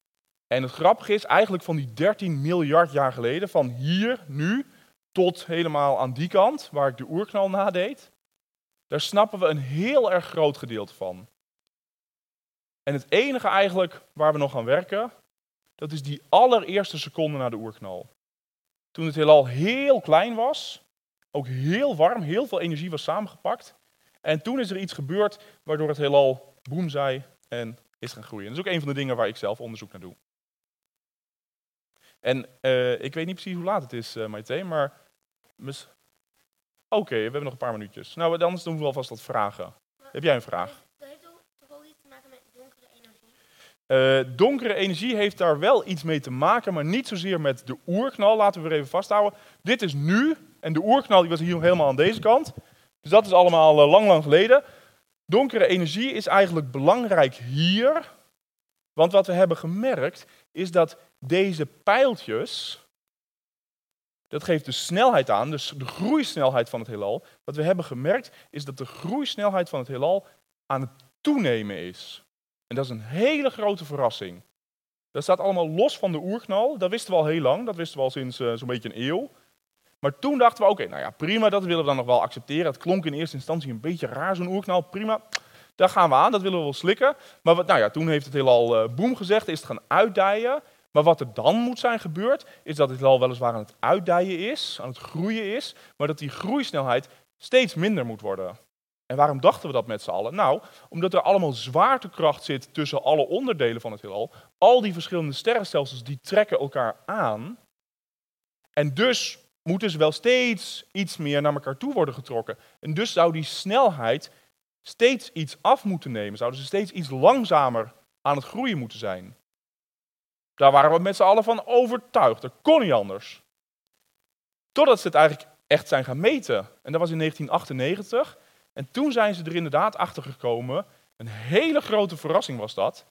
En het grappige is eigenlijk van die 13 miljard jaar geleden, van hier, nu, tot helemaal aan die kant, waar ik de oerknal nadeed, daar snappen we een heel erg groot gedeelte van. En het enige eigenlijk waar we nog aan werken, dat is die allereerste seconde na de oerknal. Toen het heelal heel klein was, ook heel warm, heel veel energie was samengepakt. En toen is er iets gebeurd waardoor het heelal boem zei en is gaan groeien. Dat is ook een van de dingen waar ik zelf onderzoek naar doe. En uh, ik weet niet precies hoe laat het is, uh, Maite, maar... Oké, okay, we hebben nog een paar minuutjes. Nou, anders doen we alvast wat vragen. Maar, Heb jij een vraag? Dat heeft toch wel iets te maken met donkere energie? Uh, donkere energie heeft daar wel iets mee te maken, maar niet zozeer met de oerknal. Laten we er even vasthouden. Dit is nu, en de oerknal die was hier helemaal aan deze kant. Dus dat is allemaal lang, lang geleden. Donkere energie is eigenlijk belangrijk hier, want wat we hebben gemerkt is dat deze pijltjes, dat geeft de snelheid aan, dus de groeisnelheid van het heelal. Wat we hebben gemerkt is dat de groeisnelheid van het heelal aan het toenemen is. En dat is een hele grote verrassing. Dat staat allemaal los van de oerknal. Dat wisten we al heel lang. Dat wisten we al sinds uh, zo'n beetje een eeuw. Maar toen dachten we, oké, nou ja, prima, dat willen we dan nog wel accepteren. Het klonk in eerste instantie een beetje raar, zo'n oerknal. Prima, daar gaan we aan, dat willen we wel slikken. Maar wat, nou ja, toen heeft het heelal uh, boem gezegd, is het gaan uitdijen. Maar wat er dan moet zijn gebeurd, is dat het heelal weliswaar aan het uitdijen is, aan het groeien is, maar dat die groeisnelheid steeds minder moet worden. En waarom dachten we dat met z'n allen? Nou, omdat er allemaal zwaartekracht zit tussen alle onderdelen van het heelal. Al die verschillende sterrenstelsels die trekken elkaar aan. En dus moeten ze wel steeds iets meer naar elkaar toe worden getrokken. En dus zou die snelheid steeds iets af moeten nemen. Zouden ze steeds iets langzamer aan het groeien moeten zijn. Daar waren we met z'n allen van overtuigd. Dat kon niet anders. Totdat ze het eigenlijk echt zijn gaan meten. En dat was in 1998. En toen zijn ze er inderdaad achter gekomen. Een hele grote verrassing was dat.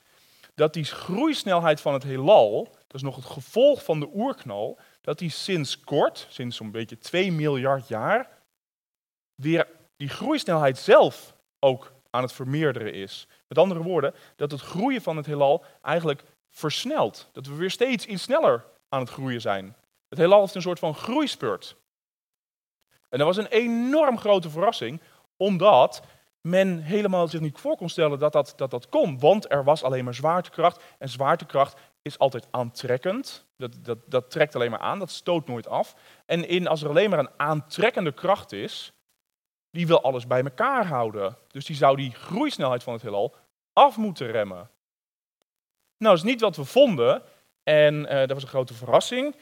Dat die groeisnelheid van het heelal, dat is nog het gevolg van de oerknal, dat die sinds kort, sinds zo'n beetje 2 miljard jaar, weer die groeisnelheid zelf ook aan het vermeerderen is. Met andere woorden, dat het groeien van het heelal eigenlijk versnelt. Dat we weer steeds iets sneller aan het groeien zijn. Het heelal heeft een soort van groeispurt. En dat was een enorm grote verrassing, omdat men helemaal zich niet voor kon stellen dat dat, dat dat kon. Want er was alleen maar zwaartekracht. En zwaartekracht is altijd aantrekkend. Dat, dat, dat trekt alleen maar aan, dat stoot nooit af. En in, als er alleen maar een aantrekkende kracht is, die wil alles bij elkaar houden. Dus die zou die groeisnelheid van het heelal af moeten remmen. Nou, dat is niet wat we vonden. En uh, dat was een grote verrassing.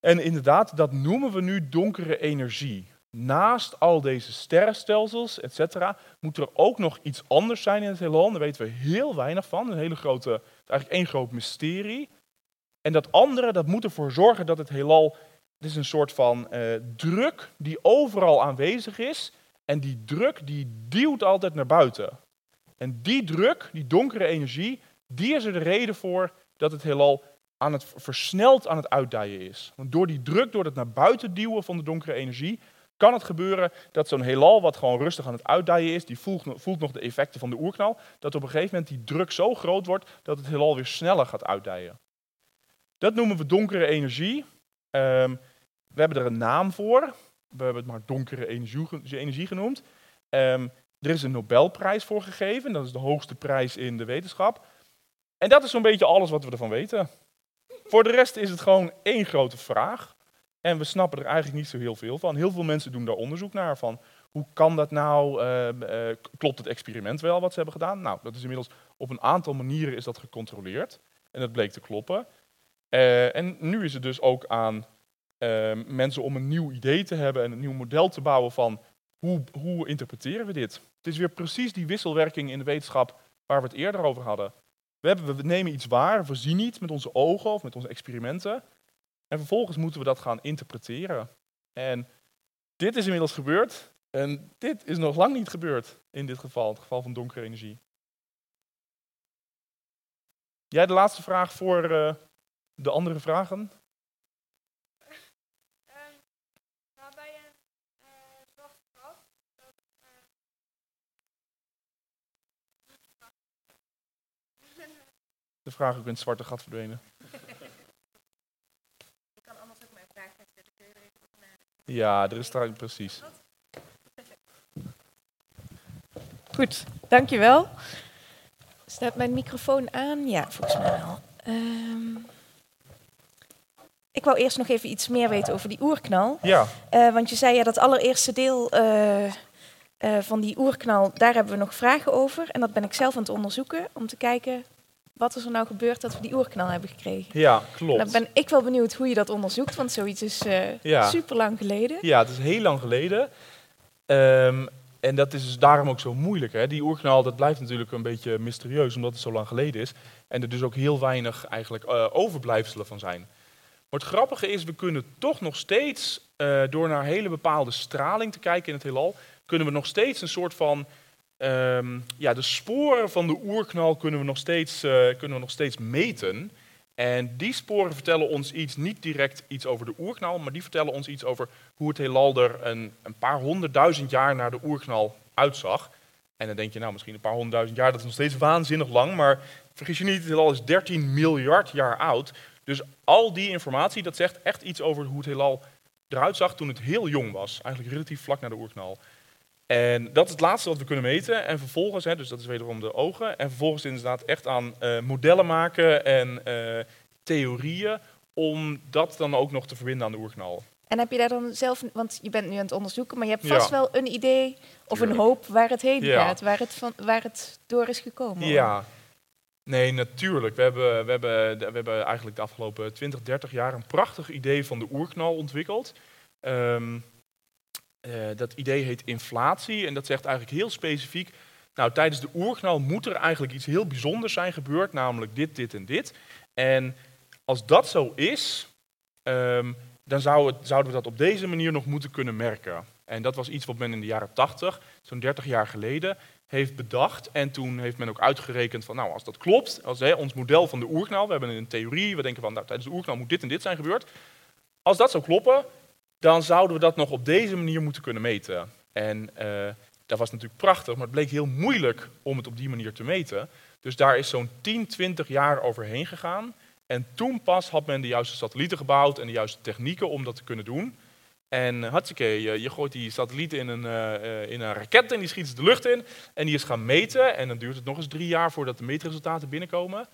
En inderdaad, dat noemen we nu donkere energie. Naast al deze sterrenstelsels, et cetera, moet er ook nog iets anders zijn in het heelal. Daar weten we heel weinig van. Een hele grote, eigenlijk één groot mysterie. En dat andere, dat moet ervoor zorgen dat het heelal, het is een soort van uh, druk die overal aanwezig is. En die druk die duwt altijd naar buiten. En die druk, die donkere energie, die is er de reden voor dat het heelal aan het versneld aan het uitdijen is. Want door die druk, door het naar buiten duwen van de donkere energie, kan het gebeuren dat zo'n heelal wat gewoon rustig aan het uitdijen is, die voelt, voelt, nog de effecten van de oerknal, dat op een gegeven moment die druk zo groot wordt dat het heelal weer sneller gaat uitdijen. Dat noemen we donkere energie. Um, we hebben er een naam voor. We hebben het maar donkere energie, energie genoemd. Um, er is een Nobelprijs voor gegeven. Dat is de hoogste prijs in de wetenschap. En dat is zo'n beetje alles wat we ervan weten. Voor de rest is het gewoon één grote vraag. En we snappen er eigenlijk niet zo heel veel van. Heel veel mensen doen daar onderzoek naar. Van hoe kan dat nou? Uh, uh, klopt het experiment wel wat ze hebben gedaan? Nou, dat is inmiddels op een aantal manieren is dat gecontroleerd. En dat bleek te kloppen. Uh, en nu is het dus ook aan mensen om een nieuw idee te hebben en een nieuw model te bouwen van hoe, hoe interpreteren we dit? Het is weer precies die wisselwerking in de wetenschap waar we het eerder over hadden. We, hebben, we nemen iets waar, we zien iets met onze ogen of met onze experimenten. En vervolgens moeten we dat gaan interpreteren. En dit is inmiddels gebeurd. En dit is nog lang niet gebeurd in dit geval, het geval van donkere energie. Jij de laatste vraag voor uh, de andere vragen? De vraag ook in het zwarte gat verdwenen. Ik kan anders ook mijn vraag naar. Ja, er is daar precies. Goed, dankjewel. Staat mijn microfoon aan? Ja, volgens mij wel. Um ik wou eerst nog even iets meer weten over die oerknal. Ja, Eh, want je zei ja, dat allereerste deel eh, eh, van die oerknal, daar hebben we nog vragen over. En dat ben ik zelf aan het onderzoeken om te kijken wat is er nou gebeurd dat we die oerknal hebben gekregen. ja Dan klopt. ben ik wel benieuwd hoe je dat onderzoekt, want zoiets is Ja. super lang geleden. Ja, het is heel lang geleden. Ehm, en dat is dus daarom ook zo moeilijk. Hè? Die oerknal, dat blijft natuurlijk een beetje mysterieus, omdat het zo lang geleden is. En er dus ook heel weinig eigenlijk overblijfselen van zijn. Maar het grappige is, we kunnen toch nog steeds, eh, door naar hele bepaalde straling te kijken in het heelal, kunnen we nog steeds een soort van, ehm, ja, de sporen van de oerknal kunnen we nog steeds, eh, kunnen we nog steeds meten. En die sporen vertellen ons iets, niet direct iets over de oerknal, maar die vertellen ons iets over hoe het heelal er een, een paar honderdduizend jaar na de oerknal uitzag. En dan denk je, nou misschien een paar honderdduizend jaar, dat is nog steeds waanzinnig lang, maar vergis je niet, het heelal is 13 miljard jaar oud. Dus al die informatie, dat zegt echt iets over hoe het heelal eruit zag toen het heel jong was. Eigenlijk relatief vlak na de oerknal. En dat is het laatste wat we kunnen meten. En vervolgens, hè, dus dat is wederom de ogen. En vervolgens inderdaad echt aan eh, modellen maken en eh, theorieën om dat dan ook nog te verbinden aan de oerknal. En heb je daar dan zelf, want je bent nu aan het onderzoeken, maar je hebt Ja. vast wel een idee of een hoop waar het heen Ja. gaat, waar het, van, waar het door is gekomen. Ja, nee, natuurlijk. We hebben, we, hebben, we hebben eigenlijk de afgelopen 20, 30 jaar een prachtig idee van de oerknal ontwikkeld. Ehm, eh, dat idee heet inflatie en dat zegt eigenlijk heel specifiek, nou tijdens de oerknal moet er eigenlijk iets heel bijzonders zijn gebeurd, namelijk dit, dit en dit. En als dat zo is, ehm, dan zou het, zouden we dat op deze manier nog moeten kunnen merken. En dat was iets wat men in de jaren 80, zo'n 30 jaar geleden, heeft bedacht. En toen heeft men ook uitgerekend van, nou, als dat klopt, als hè, ons model van de oerknal, we hebben een theorie, we denken van, nou, tijdens de oerknal moet dit en dit zijn gebeurd. Als dat zou kloppen, dan zouden we dat nog op deze manier moeten kunnen meten. En eh, dat was natuurlijk prachtig, maar het bleek heel moeilijk om het op die manier te meten. Dus daar is zo'n 10, 20 jaar overheen gegaan. En toen pas had men de juiste satellieten gebouwd en de juiste technieken om dat te kunnen doen. En uh, hartstikke, je, je gooit die satellieten in een, uh, uh, in een raket en die schiet ze de lucht in. En die is gaan meten. En dan duurt het nog eens drie jaar voordat de meetresultaten binnenkomen.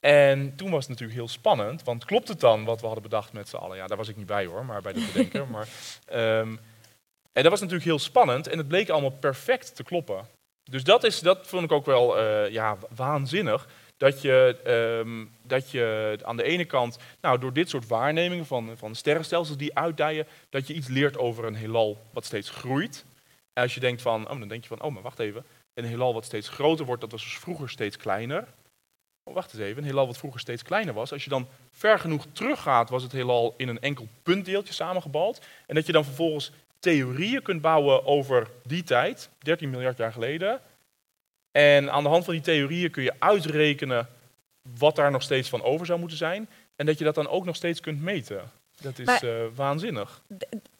En toen was het natuurlijk heel spannend, want klopt het dan wat we hadden bedacht met z'n allen? Ja, daar was ik niet bij hoor, maar bij dat bedenken. (laughs) maar, um, en dat was natuurlijk heel spannend en het bleek allemaal perfect te kloppen. Dus dat, is, dat vond ik ook wel uh, ja, waanzinnig. Dat je, um, dat je aan de ene kant, nou, door dit soort waarnemingen van, van sterrenstelsels die uitdijen, dat je iets leert over een heelal wat steeds groeit. En als je denkt van, oh, dan denk je van, oh, maar wacht even, een heelal wat steeds groter wordt, dat was dus vroeger steeds kleiner. Oh, wacht eens even, een heelal wat vroeger steeds kleiner was. Als je dan ver genoeg teruggaat, was het heelal in een enkel puntdeeltje samengebald. En dat je dan vervolgens theorieën kunt bouwen over die tijd, 13 miljard jaar geleden. En aan de hand van die theorieën kun je uitrekenen wat daar nog steeds van over zou moeten zijn. En dat je dat dan ook nog steeds kunt meten. Dat is maar, uh, waanzinnig.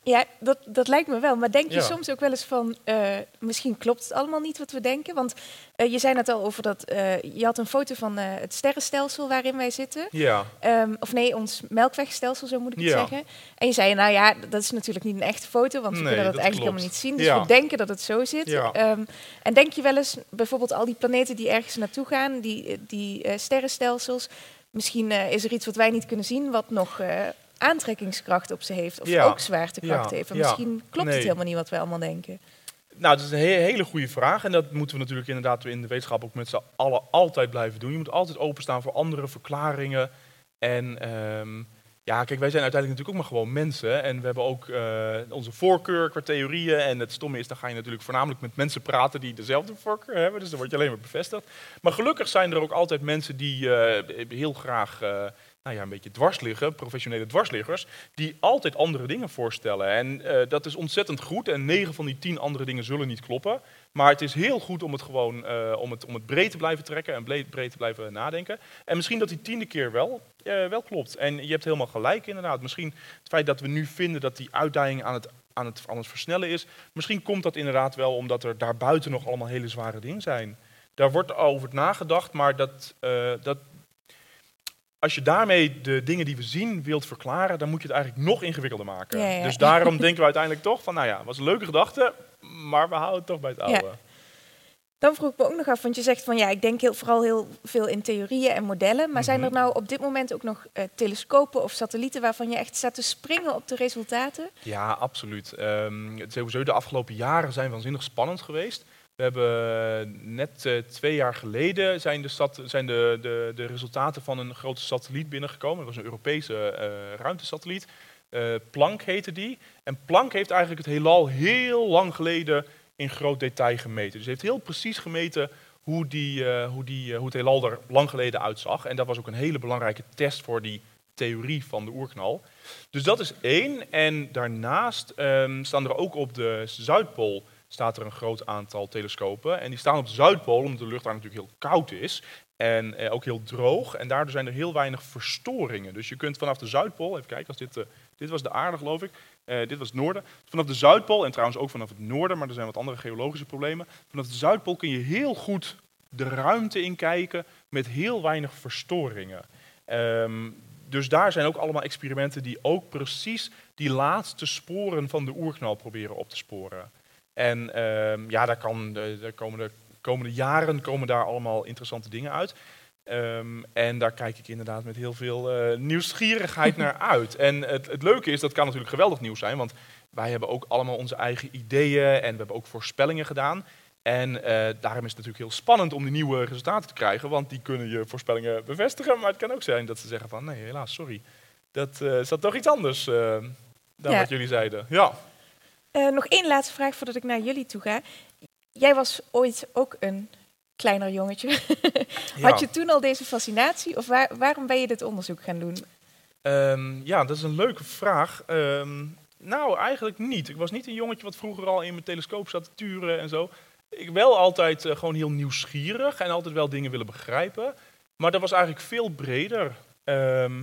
Ja, dat, dat lijkt me wel. Maar denk je Ja. soms ook wel eens van, uh, misschien klopt het allemaal niet wat we denken? Want uh, je zei net al over dat, uh, je had een foto van het sterrenstelsel waarin wij zitten. Ja. Um, of nee, ons melkwegstelsel, zo moet ik het Ja. zeggen. En je zei, nou ja, dat is natuurlijk niet een echte foto, want we Nee, kunnen dat, dat eigenlijk klopt. helemaal niet zien. Dus Ja. we denken dat het zo zit. Ja. Um, en denk je wel eens, bijvoorbeeld al die planeten die ergens naartoe gaan, die, die sterrenstelsels, misschien uh, is er iets wat wij niet kunnen zien, wat nog uh, aantrekkingskracht op ze heeft, of Ja. ook zwaartekracht Ja. heeft. En misschien klopt Nee. het helemaal niet wat wij allemaal denken. Nou, dat is een he- hele goede vraag. En dat moeten we natuurlijk inderdaad in de wetenschap ook met z'n allen altijd blijven doen. Je moet altijd openstaan voor andere verklaringen. En ehm, ja, kijk, wij zijn uiteindelijk natuurlijk ook maar gewoon mensen. En we hebben ook eh, onze voorkeur qua theorieën. En het stomme is, dan ga je natuurlijk voornamelijk met mensen praten die dezelfde voorkeur hebben. Dus dan word je alleen maar bevestigd. Maar gelukkig zijn er ook altijd mensen die eh, heel graag... eh, nou ja, een beetje dwars liggen, professionele dwarsliggers, die altijd andere dingen voorstellen. En uh, dat is ontzettend goed. En 9 van die 10 andere dingen zullen niet kloppen. Maar het is heel goed om het gewoon uh, om het, om het breed te blijven trekken en breed, te blijven nadenken. En misschien dat die tiende keer wel, uh, wel klopt. En je hebt helemaal gelijk inderdaad. Misschien het feit dat we nu vinden dat die uitdaging aan het, aan het, aan het versnellen is, misschien komt dat inderdaad wel omdat er daarbuiten nog allemaal hele zware dingen zijn. Daar wordt over nagedacht, maar dat, dat, als je daarmee de dingen die we zien wilt verklaren, dan moet je het eigenlijk nog ingewikkelder maken. Ja, ja. Dus daarom (laughs) denken we uiteindelijk toch van, nou ja, was een leuke gedachte, maar we houden het toch bij het oude. Dan vroeg ik me ook nog af, want je zegt van ja, ik denk heel, vooral heel veel in theorieën en modellen. Maar zijn er Mhm. nou op dit moment ook nog eh, telescopen of satellieten waarvan je echt staat te springen op de resultaten? Ja, absoluut. Het sowieso de afgelopen jaren zijn waanzinnig spannend geweest. We hebben net eh, twee jaar geleden zijn, de, zijn de, de, de resultaten van een grote satelliet binnengekomen. Dat was een Europese eh, ruimtesatelliet. Eh, Planck heette die. En Planck heeft eigenlijk het heelal heel lang geleden in groot detail gemeten. Dus heeft heel precies gemeten hoe, die, eh, hoe, die, eh, hoe het heelal er lang geleden uitzag. En dat was ook een hele belangrijke test voor die theorie van de oerknal. Dus dat is één. En daarnaast ehm, staan er ook op de Zuidpool staat er een groot aantal telescopen. En die staan op de Zuidpool omdat de lucht daar natuurlijk heel koud is. En eh, ook heel droog. En daardoor zijn er heel weinig verstoringen. Dus je kunt vanaf de Zuidpool, even kijken, als dit, eh, dit was de aarde geloof ik. Eh, dit was het noorden. Vanaf de Zuidpool, en trouwens ook vanaf het noorden, maar er zijn wat andere geologische problemen. Vanaf de Zuidpool kun je heel goed de ruimte in kijken met heel weinig verstoringen. Ehm, dus daar zijn ook allemaal experimenten die ook precies die laatste sporen van de oerknal proberen op te sporen. En ehm, ja, daar kan de, de komende, komende jaren komen daar allemaal interessante dingen uit. Ehm, en daar kijk ik inderdaad met heel veel eh, nieuwsgierigheid naar (laughs) uit. En het, het leuke is, dat kan natuurlijk geweldig nieuws zijn, want wij hebben ook allemaal onze eigen ideeën en we hebben ook voorspellingen gedaan. En eh, daarom is het natuurlijk heel spannend om die nieuwe resultaten te krijgen, want die kunnen je voorspellingen bevestigen. Maar het kan ook zijn dat ze zeggen van, nee, helaas, sorry. Dat eh zat toch iets anders dan Ja. wat jullie zeiden. Ja. Eh, nog één laatste vraag voordat ik naar jullie toe ga. Jij was ooit ook een kleiner jongetje. (laughs) Had je toen al deze fascinatie of waar- waarom ben je dit onderzoek gaan doen? Ehm, ja, dat is een leuke vraag. Ehm, nou, eigenlijk niet. Ik was niet een jongetje wat vroeger al in mijn telescoop zat te turen en zo. Ik wel altijd eh, gewoon heel nieuwsgierig en altijd wel dingen willen begrijpen. Maar dat was eigenlijk veel breder. Ehm,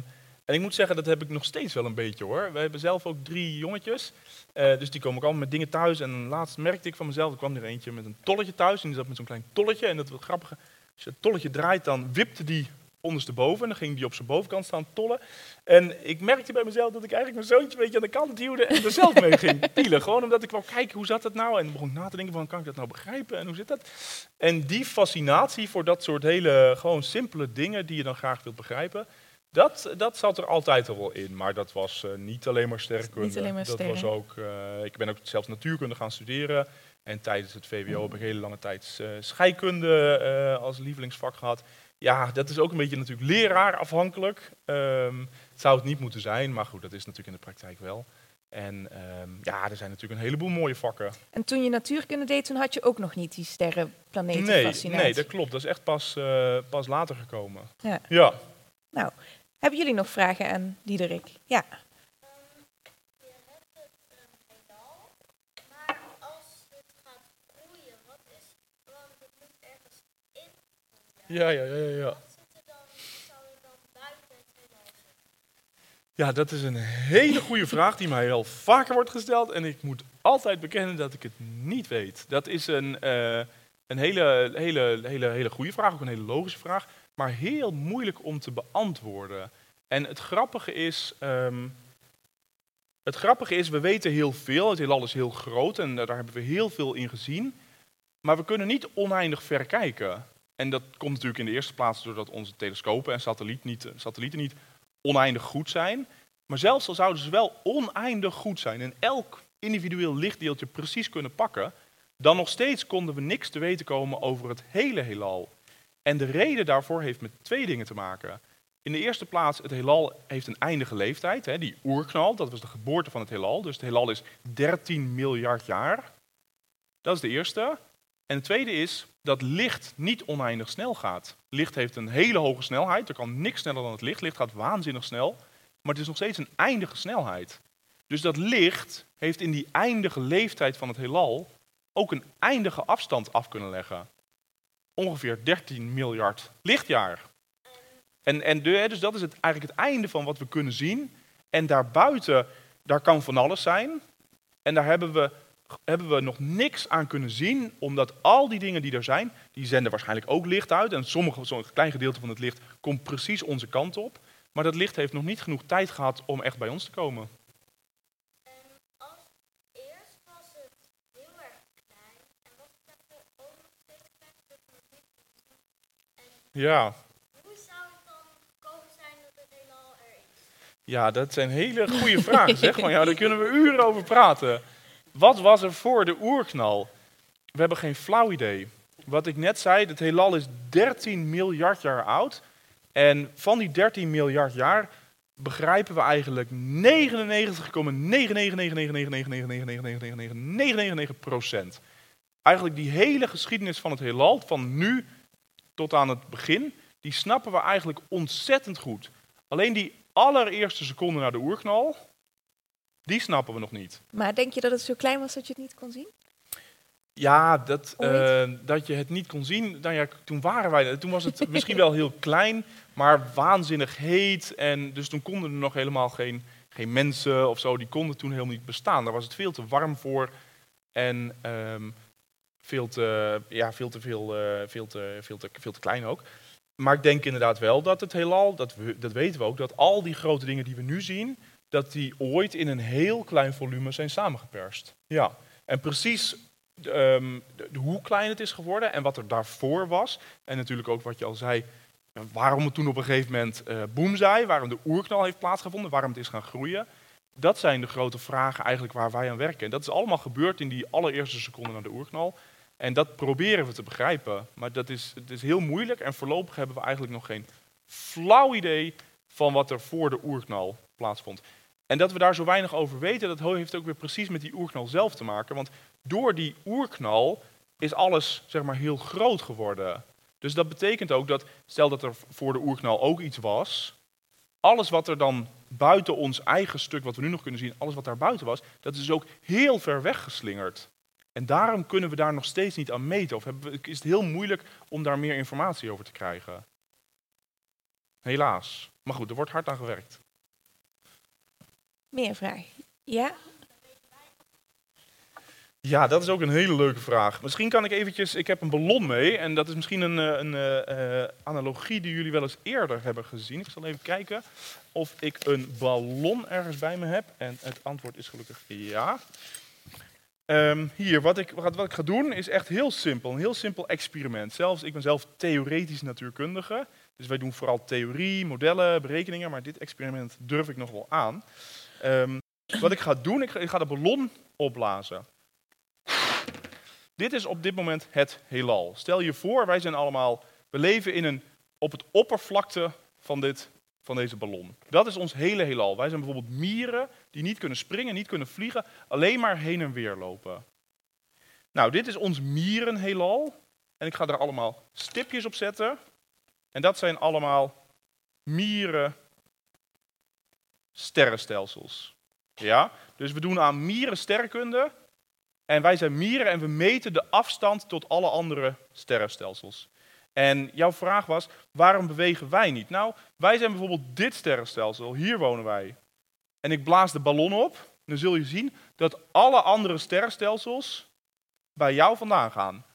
en ik moet zeggen, dat heb ik nog steeds wel een beetje hoor. We hebben zelf ook drie jongetjes. Eh, dus die komen ook allemaal met dingen thuis. En laatst merkte ik van mezelf, er kwam er eentje met een tolletje thuis. En die zat met zo'n klein tolletje. En dat was grappig. Als je het tolletje draait, dan wipte die ondersteboven. En dan ging die op zijn bovenkant staan tollen. En ik merkte bij mezelf dat ik eigenlijk mijn zoontje een beetje aan de kant duwde en er zelf mee ging (laughs) pielen. Gewoon omdat ik wou kijken, hoe zat dat nou? En begon ik na te denken van, kan ik dat nou begrijpen? En hoe zit dat? En die fascinatie voor dat soort hele, gewoon simpele dingen die je dan graag wilt begrijpen, dat, dat zat er altijd al wel in. Maar dat was eh, niet alleen maar sterrenkunde. Niet alleen maar dat was ook, eh, ik ben ook zelfs natuurkunde gaan studeren. En tijdens het VWO heb ik hele lange tijd eh, scheikunde als lievelingsvak gehad. Ja, dat is ook een beetje natuurlijk leraar afhankelijk. Ehm, het zou het niet moeten zijn, maar goed, dat is natuurlijk in de praktijk wel. En ehm, ja, er zijn natuurlijk een heleboel mooie vakken. En toen je natuurkunde deed, toen had je ook nog niet die sterren, planeten Nee, fascinatie. nee, dat klopt. Dat is echt pas, pas later gekomen. Ja. ja. Hebben jullie nog vragen aan Diederik? Ja. Ja, ja, ja, ja? Ja, dat is een hele goede vraag die mij wel vaker wordt gesteld. En ik moet altijd bekennen dat ik het niet weet. Dat is een, eh, een hele, hele, hele, hele goede vraag, ook een hele logische vraag. Maar heel moeilijk om te beantwoorden. En het grappige is. ehm, het grappige is, we weten heel veel. Het heelal is heel groot en daar hebben we heel veel in gezien. Maar we kunnen niet oneindig ver kijken. En dat komt natuurlijk in de eerste plaats doordat onze telescopen en satelliet niet, satellieten niet oneindig goed zijn. Maar zelfs al zouden ze wel oneindig goed zijn en elk individueel lichtdeeltje precies kunnen pakken, dan nog steeds konden we niks te weten komen over het hele heelal. En de reden daarvoor heeft met twee dingen te maken. In de eerste plaats, het heelal heeft een eindige leeftijd. Hè, die oerknal, dat was de geboorte van het heelal. Dus het heelal is 13 miljard jaar. Dat is de eerste. En de tweede is dat licht niet oneindig snel gaat. Licht heeft een hele hoge snelheid. Er kan niks sneller dan het licht. Licht gaat waanzinnig snel. Maar het is nog steeds een eindige snelheid. Dus dat licht heeft in die eindige leeftijd van het heelal ook een eindige afstand af kunnen leggen. Ongeveer 13 miljard lichtjaar. En, en dus dat is het, eigenlijk het einde van wat we kunnen zien. En daarbuiten, daar kan van alles zijn. En daar hebben we, hebben we nog niks aan kunnen zien, omdat al die dingen die er zijn, die zenden waarschijnlijk ook licht uit. En sommige, zo'n klein gedeelte van het licht komt precies onze kant op. Maar dat licht heeft nog niet genoeg tijd gehad om echt bij ons te komen. En als eerst was het heel erg klein en was het even ook nog steeds klein, dat we het niet kon zien. En Ja, hoe zou het dan gekomen zijn dat het heelal er is? ja dat zijn hele goede vragen. Zeg maar, ja, daar kunnen we uren over praten. Wat was er voor de oerknal? We hebben geen flauw idee. Wat ik net zei, het heelal is 13 miljard jaar oud. En van die 13 miljard jaar begrijpen we eigenlijk 99,999999999999999 tot aan het begin, die snappen we eigenlijk ontzettend goed. Alleen die allereerste seconde na de oerknal, die snappen we nog niet. Maar denk je dat het zo klein was dat je het niet kon zien? Ja, dat, eh, dat je het niet kon zien. Nou ja, toen waren wij. Toen was het misschien wel heel klein, maar waanzinnig heet. En dus toen konden er nog helemaal geen, geen mensen of zo. Die konden toen helemaal niet bestaan. Daar was het veel te warm voor. En ehm, veel, te, ja, veel, te veel, eh, veel, te, veel, te, veel te klein ook. Maar ik denk inderdaad wel dat het heelal, dat, we, dat weten we ook, dat al die grote dingen die we nu zien, dat die ooit in een heel klein volume zijn samengeperst. Ja, en precies ehm, hoe klein het is geworden en wat er daarvoor was. En natuurlijk ook wat je al zei, eh, waarom het toen op een gegeven moment eh boom zei, waarom de oerknal heeft plaatsgevonden, waarom het is gaan groeien. Dat zijn de grote vragen eigenlijk waar wij aan werken. En dat is allemaal gebeurd in die allereerste seconde na de oerknal. En dat proberen we te begrijpen. Maar dat is, het is heel moeilijk en voorlopig hebben we eigenlijk nog geen flauw idee van wat er voor de oerknal plaatsvond. En dat we daar zo weinig over weten, dat heeft ook weer precies met die oerknal zelf te maken. Want door die oerknal is alles zeg maar, heel groot geworden. Dus dat betekent ook dat, stel dat er voor de oerknal ook iets was, alles wat er dan buiten ons eigen stuk, wat we nu nog kunnen zien, alles wat daar buiten was, dat is ook heel ver weggeslingerd. En daarom kunnen we daar nog steeds niet aan meten. Of hebben we- is het heel moeilijk om daar meer informatie over te krijgen. Helaas. Maar goed, er wordt hard aan gewerkt. Meer vragen. Ja? Ja, dat is ook een hele leuke vraag. Misschien kan ik eventjes, ik heb een ballon mee en dat is misschien een, eh, een eh, eh, analogie die jullie wel eens eerder hebben gezien. Ik zal even kijken of ik een ballon ergens bij me heb en het antwoord is gelukkig ja. Ehm, hier, wat ik, wat, ik ga doen is echt heel simpel, een heel simpel experiment. Zelfs, ik ben zelf theoretisch natuurkundige, dus wij doen vooral theorie, modellen, berekeningen, maar dit experiment durf ik nog wel aan. Ehm, wat ik ga doen, ik ga, ik ga de ballon opblazen. Dit is op dit moment het heelal. Stel je voor, wij zijn allemaal, we leven in een, op het oppervlakte van, dit, van deze ballon. Dat is ons hele heelal. Wij zijn bijvoorbeeld mieren die niet kunnen springen, niet kunnen vliegen, alleen maar heen en weer lopen. Nou, dit is ons mierenheelal. En ik ga er allemaal stipjes op zetten. En dat zijn allemaal mieren sterrenstelsels. Ja? Dus we doen aan mieren sterrenkunde. En wij zijn mieren en we meten de afstand tot alle andere sterrenstelsels. En jouw vraag was, waarom bewegen wij niet? Nou, wij zijn bijvoorbeeld dit sterrenstelsel, hier wonen wij. En ik blaas de ballon op, dan zul je zien dat alle andere sterrenstelsels bij jou vandaan gaan.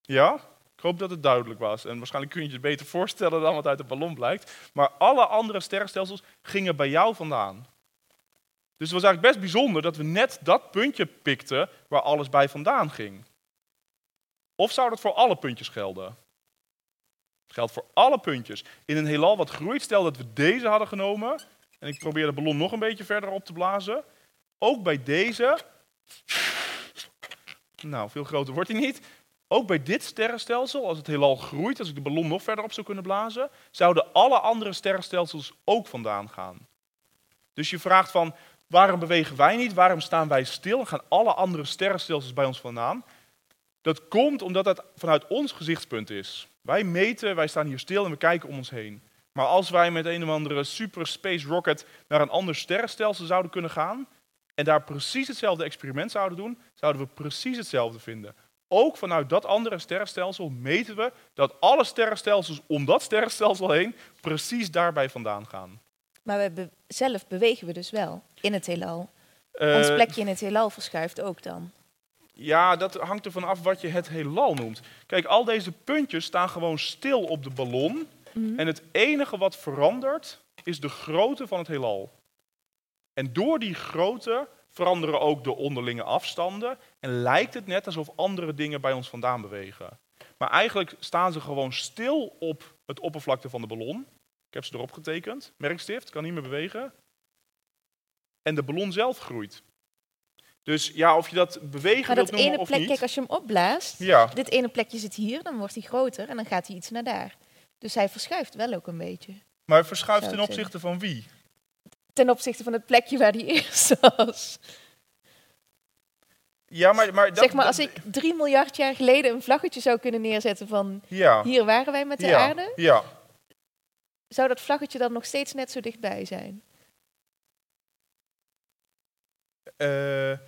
Ja? Ik hoop dat het duidelijk was. En waarschijnlijk kun je het beter voorstellen dan wat uit de ballon blijkt. Maar alle andere sterrenstelsels gingen bij jou vandaan. Dus het was eigenlijk best bijzonder dat we net dat puntje pikten waar alles bij vandaan ging. Of zou dat voor alle puntjes gelden? Het geldt voor alle puntjes. In een heelal wat groeit, stel dat we deze hadden genomen. En ik probeer de ballon nog een beetje verder op te blazen. Ook bij deze. Nou, veel groter wordt hij niet. Ook bij dit sterrenstelsel, als het heelal groeit, als ik de ballon nog verder op zou kunnen blazen, zouden alle andere sterrenstelsels ook vandaan gaan. Dus je vraagt van, waarom bewegen wij niet? Waarom staan wij stil gaan alle andere sterrenstelsels bij ons vandaan? Dat komt omdat dat vanuit ons gezichtspunt is. Wij meten, wij staan hier stil en we kijken om ons heen. Maar als wij met een of andere super space rocket naar een ander sterrenstelsel zouden kunnen gaan en daar precies hetzelfde experiment zouden doen, zouden we precies hetzelfde vinden. Ook vanuit dat andere sterrenstelsel meten we dat alle sterrenstelsels om dat sterrenstelsel heen precies daarbij vandaan gaan. Maar we be- zelf bewegen we dus wel in het heelal. Eh, Ons plekje in het heelal verschuift ook dan. Ja, dat hangt ervan af wat je het heelal noemt. Kijk, al deze puntjes staan gewoon stil op de ballon. Mhm. En het enige wat verandert is de grootte van het heelal. En door die grootte veranderen ook de onderlinge afstanden. En lijkt het net alsof andere dingen bij ons vandaan bewegen. Maar eigenlijk staan ze gewoon stil op het oppervlakte van de ballon. Ik heb ze erop getekend. Merkstift, kan niet meer bewegen. En de ballon zelf groeit. Dus ja, of je dat bewegen Maar wilt dat noemen ene of plek, niet. kijk, als je hem opblaast, Ja, dit ene plekje zit hier, dan wordt hij groter en dan gaat hij iets naar daar. Dus hij verschuift wel ook een beetje. maar verschuift Zou ten opzichte van wie? Ten opzichte van het plekje waar hij eerst was. (laughs) Ja, maar, maar dat, zeg maar, als ik drie miljard jaar geleden een vlaggetje zou kunnen neerzetten van Ja, hier waren wij met de ja, aarde, ja. Zou dat vlaggetje dan nog steeds net zo dichtbij zijn? Eh,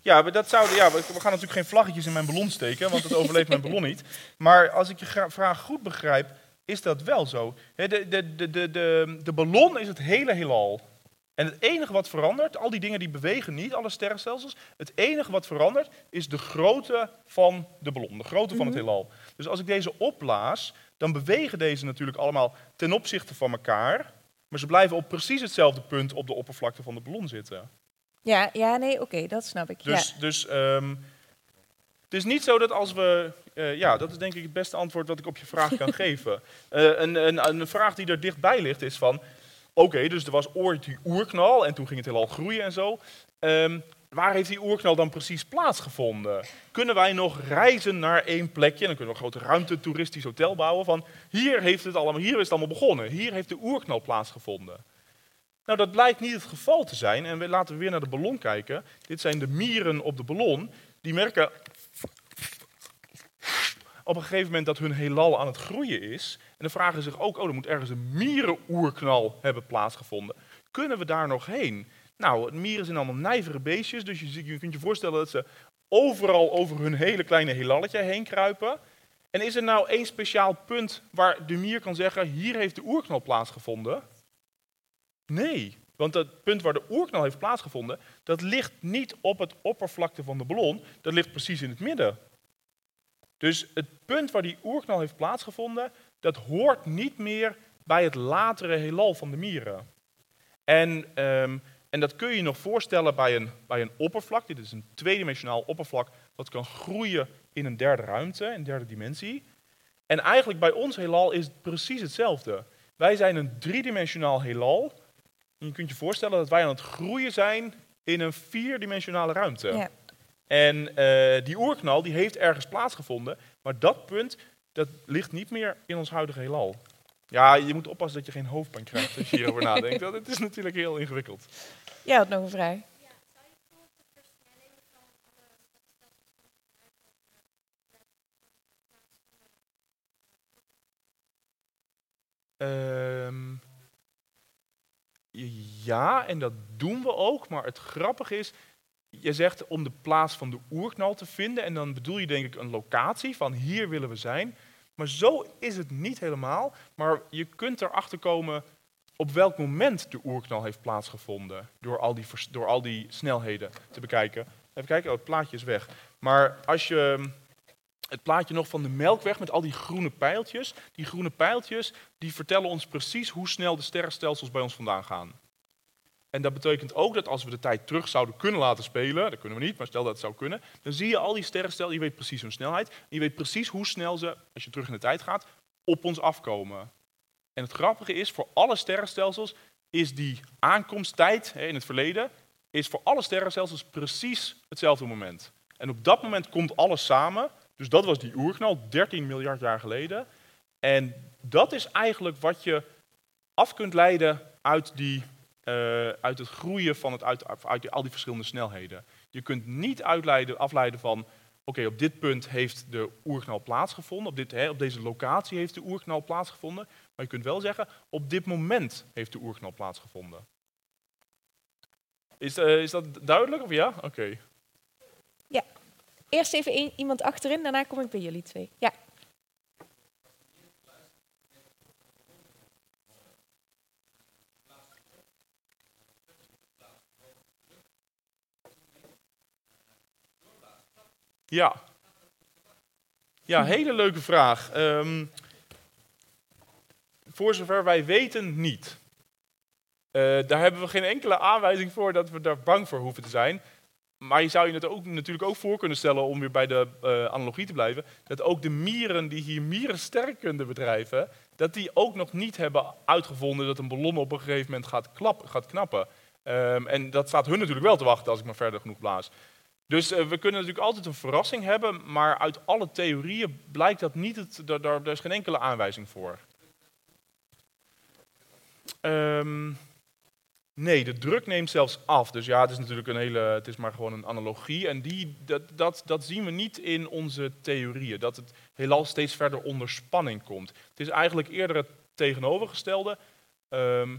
ja, maar dat zouden, ja, we gaan natuurlijk geen vlaggetjes in mijn ballon steken, want dat overleeft mijn ballon niet. Maar als ik je vraag goed begrijp, is dat wel zo. De, de, de, de, de, de ballon is het hele heelal. En het enige wat verandert, al die dingen die bewegen niet, alle sterrenstelsels, het enige wat verandert is de grootte van de ballon, de grootte van het Mhm. heelal. Dus als ik deze opblaas, dan bewegen deze natuurlijk allemaal ten opzichte van elkaar, maar ze blijven op precies hetzelfde punt op de oppervlakte van de ballon zitten. Ja, ja nee, oké, dat snap ik. Dus, dus ehm, het is niet zo dat als we. eh, ja, dat is denk ik het beste antwoord wat ik op je vraag kan (laughs) geven. Eh, een, een, een vraag die er dichtbij ligt is van. Oké, dus er was ooit die oerknal en toen ging het heelal groeien en zo. Ehm, waar heeft die oerknal dan precies plaatsgevonden? Kunnen wij nog reizen naar één plekje? Dan kunnen we een grote ruimte toeristisch hotel bouwen. Van hier, heeft het allemaal, hier is het allemaal begonnen. Hier heeft de oerknal plaatsgevonden. Nou, dat blijkt niet het geval te zijn. En we, laten we weer naar de ballon kijken. Dit zijn de mieren op de ballon. Die merken op een gegeven moment dat hun heelal aan het groeien is. En dan vragen ze zich ook, oh, er moet ergens een mierenoerknal hebben plaatsgevonden. Kunnen we daar nog heen? Nou, mieren zijn allemaal nijvere beestjes, dus je, je kunt je voorstellen dat ze overal over hun hele kleine heelalletje heen kruipen. En is er nou één speciaal punt waar de mier kan zeggen, hier heeft de oerknal plaatsgevonden? Nee, want dat punt waar de oerknal heeft plaatsgevonden, dat ligt niet op het oppervlakte van de ballon, dat ligt precies in het midden. Dus het punt waar die oerknal heeft plaatsgevonden, dat hoort niet meer bij het latere heelal van de mieren. En, ehm, en dat kun je je nog voorstellen bij een, bij een oppervlak. Dit is een tweedimensionaal oppervlak dat kan groeien in een derde ruimte, een derde dimensie. En eigenlijk bij ons heelal is het precies hetzelfde. Wij zijn een driedimensionaal heelal. En je kunt je voorstellen dat wij aan het groeien zijn in een vierdimensionale ruimte. Ja. En eh, die oerknal die heeft ergens plaatsgevonden, maar dat punt dat ligt niet meer in ons huidige heelal. Ja, je moet oppassen dat je geen hoofdpijn krijgt als je hierover nadenkt. want Het is natuurlijk heel ingewikkeld. Jij had nog een vraag. Ehm, ja, en dat doen we ook. Maar het grappige is, je zegt om de plaats van de oerknal te vinden. En dan bedoel je denk ik een locatie van hier willen we zijn. Maar zo is het niet helemaal. Maar je kunt erachter komen op welk moment de oerknal heeft plaatsgevonden. Door al die, door al die snelheden te bekijken. Even kijken, oh, het plaatje is weg. Maar als je hm, het plaatje nog van de melkweg met al die groene pijltjes. Die groene pijltjes die vertellen ons precies hoe snel de sterrenstelsels bij ons vandaan gaan. En dat betekent ook dat als we de tijd terug zouden kunnen laten spelen, dat kunnen we niet, maar stel dat het zou kunnen, dan zie je al die sterrenstelsels, je weet precies hun snelheid, je weet precies hoe snel ze, als je terug in de tijd gaat, op ons afkomen. En het grappige is, voor alle sterrenstelsels is die aankomsttijd in het verleden, is voor alle sterrenstelsels precies hetzelfde moment. En op dat moment komt alles samen, dus dat was die oerknal, 13 miljard jaar geleden. En dat is eigenlijk wat je af kunt leiden uit, die, uit het groeien van het, uit, uit al die verschillende snelheden. Je kunt niet uitleiden, afleiden van, oké, op dit punt heeft de oerknal plaatsgevonden, op, dit, hè, op deze locatie heeft de oerknal plaatsgevonden, maar je kunt wel zeggen, op dit moment heeft de oerknal plaatsgevonden. Is, eh, is dat duidelijk of ja? Oké. Eerst even een- iemand achterin, daarna kom ik bij jullie twee. Ja. Ja. Ja, hele leuke vraag. Ehm, voor zover wij weten niet. Eh, daar hebben we geen enkele aanwijzing voor dat we daar bang voor hoeven te zijn. Maar je zou je het ook, natuurlijk ook voor kunnen stellen, om weer bij de eh, analogie te blijven, dat ook de mieren die hier mierensterkkunde bedrijven, dat die ook nog niet hebben uitgevonden dat een ballon op een gegeven moment gaat, klap, gaat knappen. Ehm, en dat staat hun natuurlijk wel te wachten als ik maar verder genoeg blaas. Dus eh, we kunnen natuurlijk altijd een verrassing hebben, maar uit alle theorieën blijkt dat niet, het, daar, daar, is geen enkele aanwijzing voor. Ehm, nee, de druk neemt zelfs af. Dus ja, het is natuurlijk een hele, het is maar gewoon een analogie. En die, dat, dat, dat zien we niet in onze theorieën, dat het heelal steeds verder onder spanning komt. Het is eigenlijk eerder het tegenovergestelde. Ehm,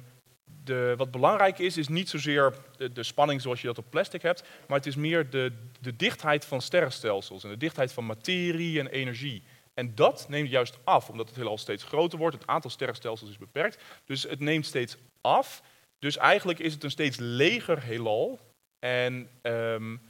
de, wat belangrijk is, is niet zozeer de, spanning zoals je dat op plastic hebt, maar het is meer de, de dichtheid van sterrenstelsels en de dichtheid van materie en energie. En dat neemt juist af, omdat het heelal steeds groter wordt. Het aantal sterrenstelsels is beperkt, dus het neemt steeds af. Dus eigenlijk is het een steeds leger heelal. En um,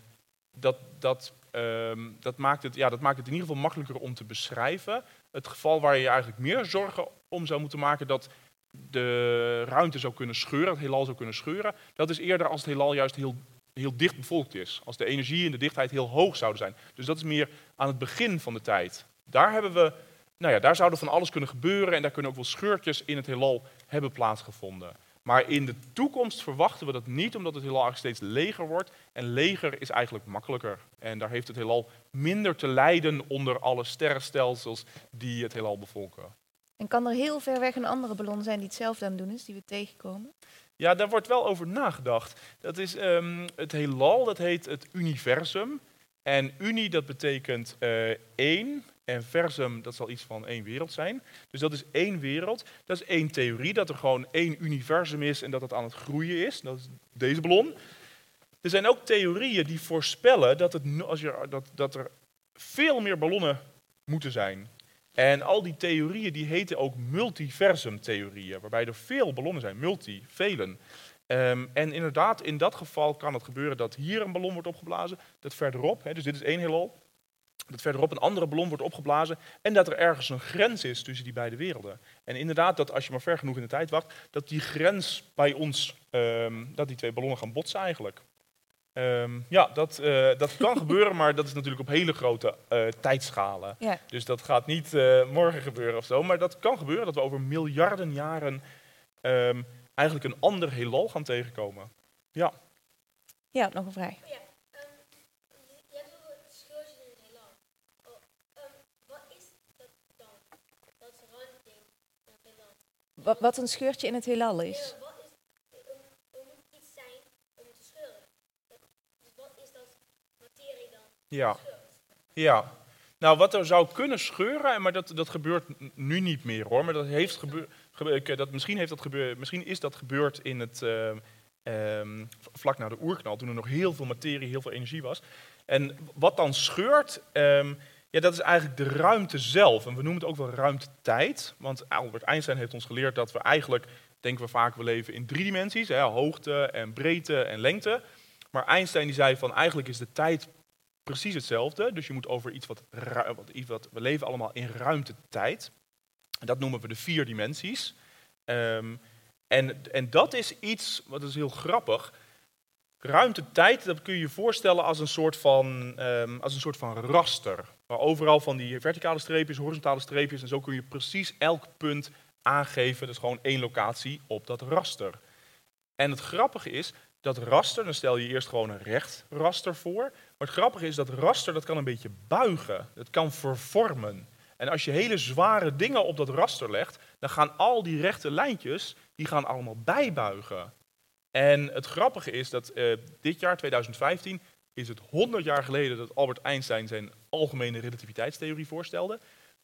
dat, dat, um, dat, maakt het, ja, dat maakt het in ieder geval makkelijker om te beschrijven. Het geval waar je eigenlijk meer zorgen om zou moeten maken dat de ruimte zou kunnen scheuren, het heelal zou kunnen scheuren, dat is eerder als het heelal juist heel, heel dicht bevolkt is. Als de energie en de dichtheid heel hoog zouden zijn. Dus dat is meer aan het begin van de tijd. Daar hebben we, nou ja, daar zouden van alles kunnen gebeuren en daar kunnen ook wel scheurtjes in het heelal hebben plaatsgevonden. Maar in de toekomst verwachten we dat niet, omdat het heelal steeds leger wordt. En leger is eigenlijk makkelijker. En daar heeft het heelal minder te lijden onder alle sterrenstelsels die het heelal bevolken. En kan er heel ver weg een andere ballon zijn die hetzelfde aan het doen is, die we tegenkomen? Ja, daar wordt wel over nagedacht. Dat is um, het heelal, dat heet het universum. En uni, dat betekent uh, één. En versum, dat zal iets van één wereld zijn. Dus dat is één wereld. Dat is één theorie, dat er gewoon één universum is en dat het aan het groeien is. Dat is deze ballon. Er zijn ook theorieën die voorspellen dat, het, als je, dat, dat er veel meer ballonnen moeten zijn. En al die theorieën die heten ook multiversum-theorieën, waarbij er veel ballonnen zijn, multi, velen. Um, en inderdaad, in dat geval kan het gebeuren dat hier een ballon wordt opgeblazen, dat verderop, hè, dus dit is één heelal, dat verderop een andere ballon wordt opgeblazen en dat er ergens een grens is tussen die beide werelden. En inderdaad, dat als je maar ver genoeg in de tijd wacht, dat die grens bij ons, um, dat die twee ballonnen gaan botsen eigenlijk. Um, ja, dat, uh, dat kan (laughs) gebeuren, maar dat is natuurlijk op hele grote uh, tijdschalen. Ja. Dus dat gaat niet uh, morgen gebeuren of zo. Maar dat kan gebeuren dat we over miljarden jaren um, eigenlijk een ander heelal gaan tegenkomen. Ja. Ja, nog een vraag. Ja, je hebt over scheurtjes in het heelal. Wat is dat dan? Dat ruimte in het heelal? Wat, wat een scheurtje in het heelal is? Ja, wat is, er moet iets zijn om te scheuren. Dus wat is dat materie dan? Ja. Ja. Nou, wat er zou kunnen scheuren, maar dat, dat gebeurt nu niet meer hoor. Maar dat heeft gebeurd. Dat, misschien, heeft dat gebeurd, misschien is dat gebeurd in het, ehm, ehm, vlak na de oerknal, toen er nog heel veel materie, heel veel energie was. En wat dan scheurt, ehm, ja, dat is eigenlijk de ruimte zelf. En we noemen het ook wel ruimtetijd. Want Albert Einstein heeft ons geleerd dat we eigenlijk, denken we vaak, we leven in drie dimensies. Hè, hoogte en breedte en lengte. Maar Einstein die zei van eigenlijk is de tijd precies hetzelfde. Dus je moet over iets wat, iets wat we leven allemaal in ruimtetijd. Dat noemen we de vier dimensies. Ehm, en, en dat is iets, wat is heel grappig. Ruimtetijd, dat kun je je voorstellen als een soort van, ehm, als een soort van raster. Waar overal van die verticale streepjes, horizontale streepjes, en zo kun je precies elk punt aangeven. Is gewoon één locatie op dat raster. En het grappige is, dat raster, dan stel je eerst gewoon een recht raster voor. Maar het grappige is dat raster, dat kan een beetje buigen. Het kan vervormen. En als je hele zware dingen op dat raster legt, dan gaan al die rechte lijntjes, die gaan allemaal bijbuigen. En het grappige is dat eh, dit jaar, 2015, is het 100 jaar geleden dat Albert Einstein zijn algemene relativiteitstheorie voorstelde.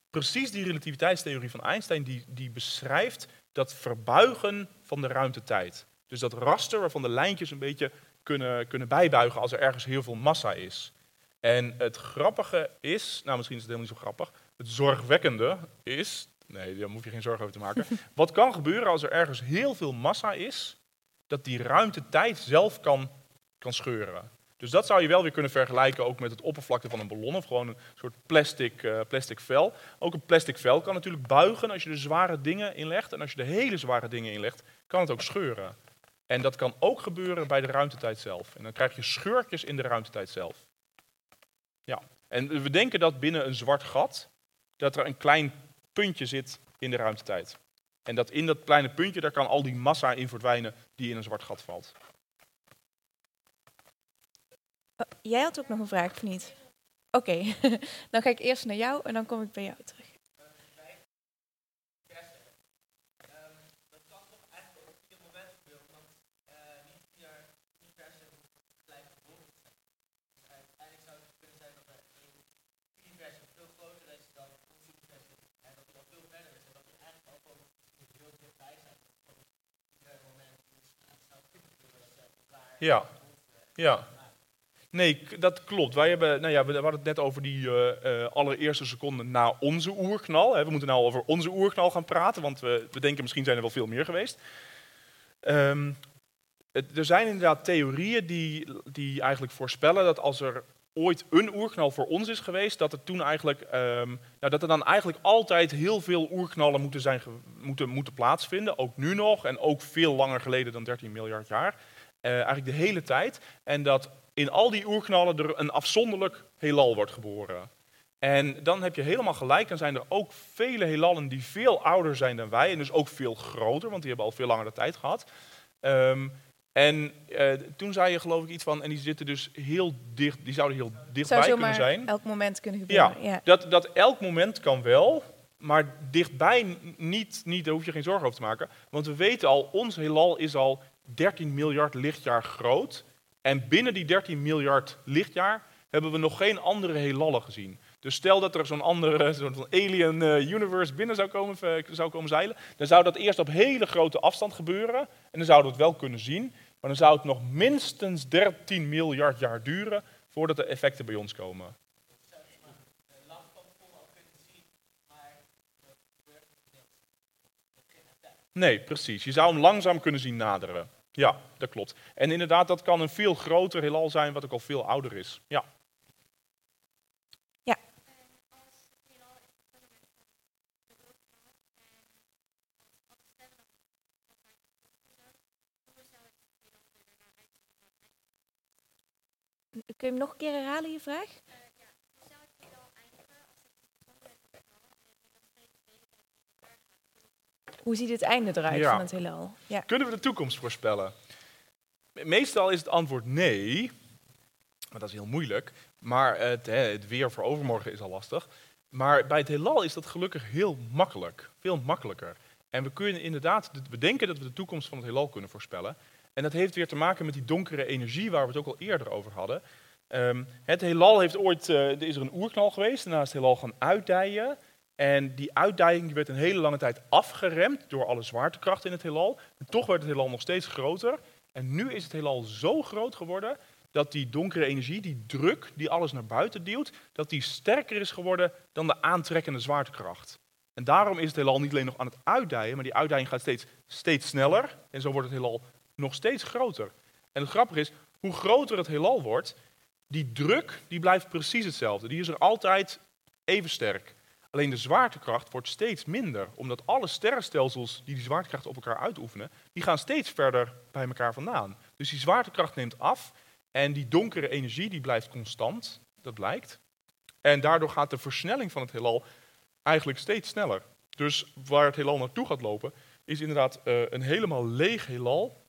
Precies die relativiteitstheorie van Einstein, die, die beschrijft dat verbuigen van de ruimtetijd. Dus dat raster waarvan de lijntjes een beetje kunnen, kunnen bijbuigen als er ergens heel veel massa is. En het grappige is, nou misschien is het helemaal niet zo grappig, het zorgwekkende is, nee, daar hoef je geen zorgen over te maken. (laughs) Wat kan gebeuren als er ergens heel veel massa is, dat die ruimtetijd zelf kan, kan scheuren. Dus dat zou je wel weer kunnen vergelijken ook met het oppervlakte van een ballon of gewoon een soort plastic, eh, plastic vel. Ook een plastic vel kan natuurlijk buigen als je er zware dingen in legt. En als je er hele zware dingen in legt, kan het ook scheuren. En dat kan ook gebeuren bij de ruimtetijd zelf. En dan krijg je scheurtjes in de ruimtetijd zelf. Ja, en we denken dat binnen een zwart gat, dat er een klein puntje zit in de ruimtetijd. En dat in dat kleine puntje, daar kan al die massa in verdwijnen die in een zwart gat valt. Oh, jij had ook nog een vraag, of niet? Oké, (laughs) dan ga ik eerst naar jou en dan kom ik bij jou terug. Ja, ja. Nee, dat klopt. Wij hebben, nou ja, we hadden het net over die eh, eh, allereerste seconden na onze oerknal. We moeten nou over onze oerknal gaan praten, want we, denken misschien zijn er wel veel meer geweest. Ehm, er zijn inderdaad theorieën die, die eigenlijk voorspellen dat als er ooit een oerknal voor ons is geweest, dat er toen eigenlijk, ehm, nou, dat er dan eigenlijk altijd heel veel oerknallen moeten, zijn, moeten, moeten plaatsvinden. Ook nu nog en ook veel langer geleden dan 13 miljard jaar. Eh, eigenlijk de hele tijd. En dat in al die oerknallen er een afzonderlijk heelal wordt geboren. En dan heb je helemaal gelijk, dan zijn er ook vele heelallen die veel ouder zijn dan wij. En dus ook veel groter, want die hebben al veel langer de tijd gehad. Ehm, en eh, toen zei je geloof ik iets van, en die zitten dus heel dicht, die zouden heel dichtbij kunnen zijn. elk moment kunnen gebeuren. Ja. Dat, dat elk moment kan wel, maar dichtbij niet, niet, daar hoef je geen zorgen over te maken. Want we weten al, ons heelal is al 13 miljard lichtjaar groot. En binnen die 13 miljard lichtjaar hebben we nog geen andere heelallen gezien. Dus stel dat er zo'n andere, (laughs) zo'n alien eh, universe binnen zou komen, eh, zou komen zeilen, dan zou dat eerst op hele grote afstand gebeuren. En dan zouden we het wel kunnen zien. Maar dan zou het nog minstens 13 miljard jaar duren voordat de effecten bij ons komen. Nee, precies. Je zou hem langzaam kunnen zien naderen. Ja, dat klopt. En inderdaad, dat kan een veel groter heelal zijn, wat ook al veel ouder is. Ja. Kun je hem nog een keer herhalen, je vraag? Hoe ziet het einde eruit Ja. van het heelal? Ja. Kunnen we de toekomst voorspellen? Me- Meestal is het antwoord nee. Maar dat is heel moeilijk. Maar het, hè, het weer voor overmorgen is al lastig. Maar bij het heelal is dat gelukkig heel makkelijk. Veel makkelijker. En we kunnen inderdaad de- bedenken dat we de toekomst van het heelal kunnen voorspellen. En dat heeft weer te maken met die donkere energie waar we het ook al eerder over hadden. Ehm, het heelal heeft ooit, eh, er is er een oerknal geweest, daarna is het heelal gaan uitdijen. En die uitdijing werd een hele lange tijd afgeremd door alle zwaartekracht in het heelal. En toch werd het heelal nog steeds groter. En nu is het heelal zo groot geworden dat die donkere energie, die druk die alles naar buiten duwt, dat die sterker is geworden dan de aantrekkende zwaartekracht. En daarom is het heelal niet alleen nog aan het uitdijen, maar die uitdijing gaat steeds, steeds sneller. En zo wordt het heelal nog steeds groter. En het grappige is, hoe groter het heelal wordt, die druk die blijft precies hetzelfde. Die is er altijd even sterk. Alleen de zwaartekracht wordt steeds minder, omdat alle sterrenstelsels die die zwaartekracht op elkaar uitoefenen, die gaan steeds verder bij elkaar vandaan. Dus die zwaartekracht neemt af en die donkere energie die blijft constant, dat blijkt. En daardoor gaat de versnelling van het heelal eigenlijk steeds sneller. Dus waar het heelal naartoe gaat lopen, is inderdaad eh, een helemaal leeg heelal,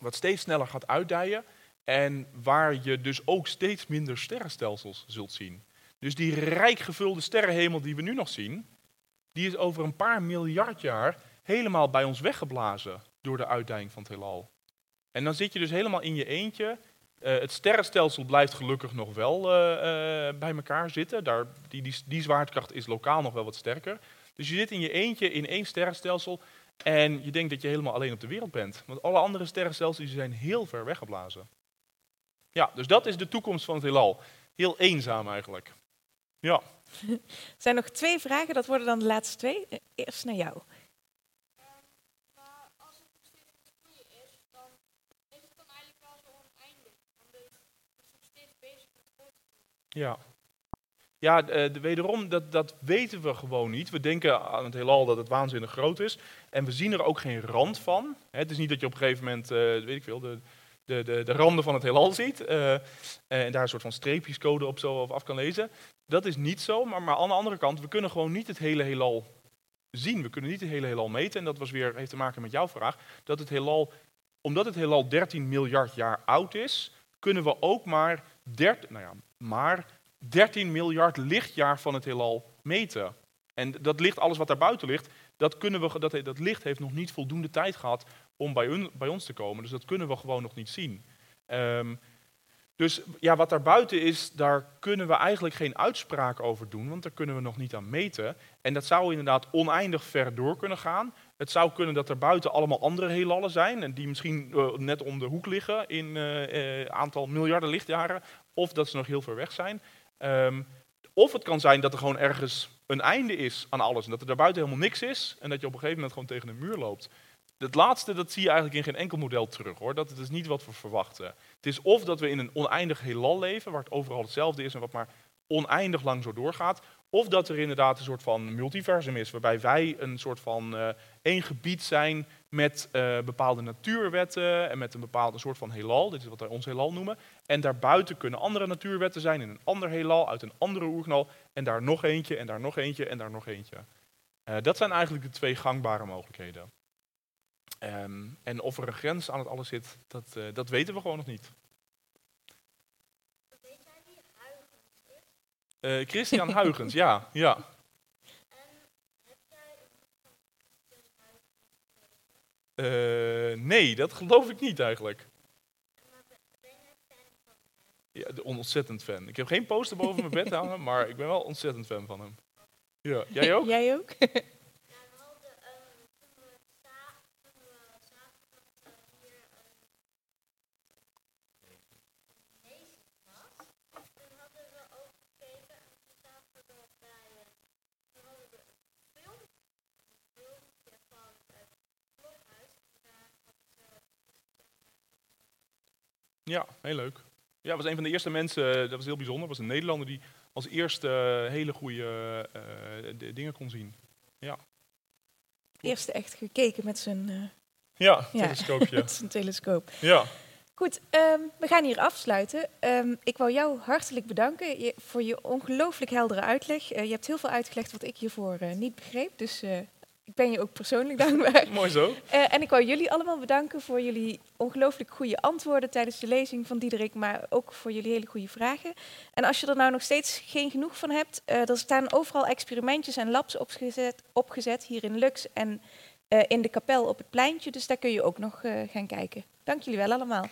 wat steeds sneller gaat uitdijen en waar je dus ook steeds minder sterrenstelsels zult zien. Dus die rijk gevulde sterrenhemel die we nu nog zien, die is over een paar miljard jaar helemaal bij ons weggeblazen door de uitdijing van het heelal. En dan zit je dus helemaal in je eentje. Eh, het sterrenstelsel blijft gelukkig nog wel eh, eh, bij elkaar zitten. Daar, die, die, die zwaartekracht is lokaal nog wel wat sterker. Dus je zit in je eentje in één sterrenstelsel en je denkt dat je helemaal alleen op de wereld bent. Want alle andere sterrenstelsels zijn heel ver weggeblazen. Ja, dus dat is de toekomst van het heelal. Heel eenzaam eigenlijk. Ja. Er (laughs) zijn nog twee vragen, dat worden dan de laatste twee. Eh, Eerst naar jou. De, de Ja. Ja, eh, de, wederom, dat, dat weten we gewoon niet. We denken aan het heelal dat het waanzinnig groot is. En we zien er ook geen rand van. Het is niet dat je op een gegeven moment, eh, weet ik veel, de, de, de, de randen van het heelal ziet. en daar een soort van streepjescode op zo of af kan lezen. Dat is niet zo, maar, maar aan de andere kant, we kunnen gewoon niet het hele heelal zien. We kunnen niet het hele heelal meten. En dat was weer, heeft te maken met jouw vraag. Dat het heelal, omdat het heelal 13 miljard jaar oud is, kunnen we ook maar, 13, nou ja, maar 13 miljard lichtjaar van het heelal meten. En dat licht, alles wat daar buiten ligt, dat, kunnen we, dat, dat licht heeft nog niet voldoende tijd gehad om bij, bij ons te komen. Dus dat kunnen we gewoon nog niet zien. Ehm, dus ja, wat daar buiten is, daar kunnen we eigenlijk geen uitspraak over doen, want daar kunnen we nog niet aan meten. En dat zou inderdaad oneindig ver door kunnen gaan. Het zou kunnen dat er buiten allemaal andere heelallen zijn, en die misschien eh, net om de hoek liggen in een aantal miljarden lichtjaren, of dat ze nog heel ver weg zijn. Ehm, of het kan zijn dat er gewoon ergens een einde is aan alles, en dat er daarbuiten helemaal niks is, en dat je op een gegeven moment gewoon tegen een muur loopt. Het laatste, dat zie je eigenlijk in geen enkel model terug hoor. Dat is niet wat we verwachten. Het is of dat we in een oneindig heelal leven, waar het overal hetzelfde is en wat maar oneindig lang zo doorgaat. Of dat er inderdaad een soort van multiversum is, waarbij wij een soort van eh, één gebied zijn met eh, bepaalde natuurwetten en met een bepaalde soort van heelal. Dit is wat wij ons heelal noemen. En daarbuiten kunnen andere natuurwetten zijn in een ander heelal, uit een andere oerknal. En daar nog eentje, en daar nog eentje, en daar nog eentje. Eh, dat zijn eigenlijk de twee gangbare mogelijkheden. Ehm, en of er een grens aan het alles zit, dat, eh, dat weten we gewoon nog niet. Weet jij wie Huygens is? Eh, Christian (laughs) Huygens, ja, ja. En heb jij een? Eh, nee, dat geloof ik niet eigenlijk. Maar ben ben jij fan van hem? Ja, de- ontzettend fan. Ik heb geen poster boven mijn bed (laughs) hangen, maar ik ben wel ontzettend fan van hem. Ja, jij (laughs) ook? Jij ook? Nou, we hadden, ehm, toen we za- toen we zagen dat er hier een lezing was, toen hadden we ook gekeken en toen zagen we bij, eh, toen hadden we een film, een filmpje van het Klokhuis, en daar hadden ze Ja, heel leuk. Ja, was een van de eerste mensen, eh, dat was heel bijzonder, was een Nederlander die als eerste eh, hele goede eh, dingen kon zien. Eerst echt gekeken met zijn, eh, Ja, Ja. telescoopje. (laughs) met zijn telescoop. ja. Goed, ehm, we gaan hier afsluiten. Ehm, ik wou jou hartelijk bedanken je- voor je ongelooflijk heldere uitleg. Je hebt heel veel uitgelegd wat ik hiervoor niet begreep. Dus ik ben je ook persoonlijk dankbaar. (laughs) Mooi zo. Eh, en ik wou jullie allemaal bedanken voor jullie ongelooflijk goede antwoorden tijdens de lezing van Diederik, maar ook voor jullie hele goede vragen. En als je er nou nog steeds geen genoeg van hebt, eh, er staan overal experimentjes en labs opgezet, opgezet hier in Lux en eh, in de kapel op het pleintje. Dus daar kun je ook nog gaan kijken. Dank jullie wel allemaal.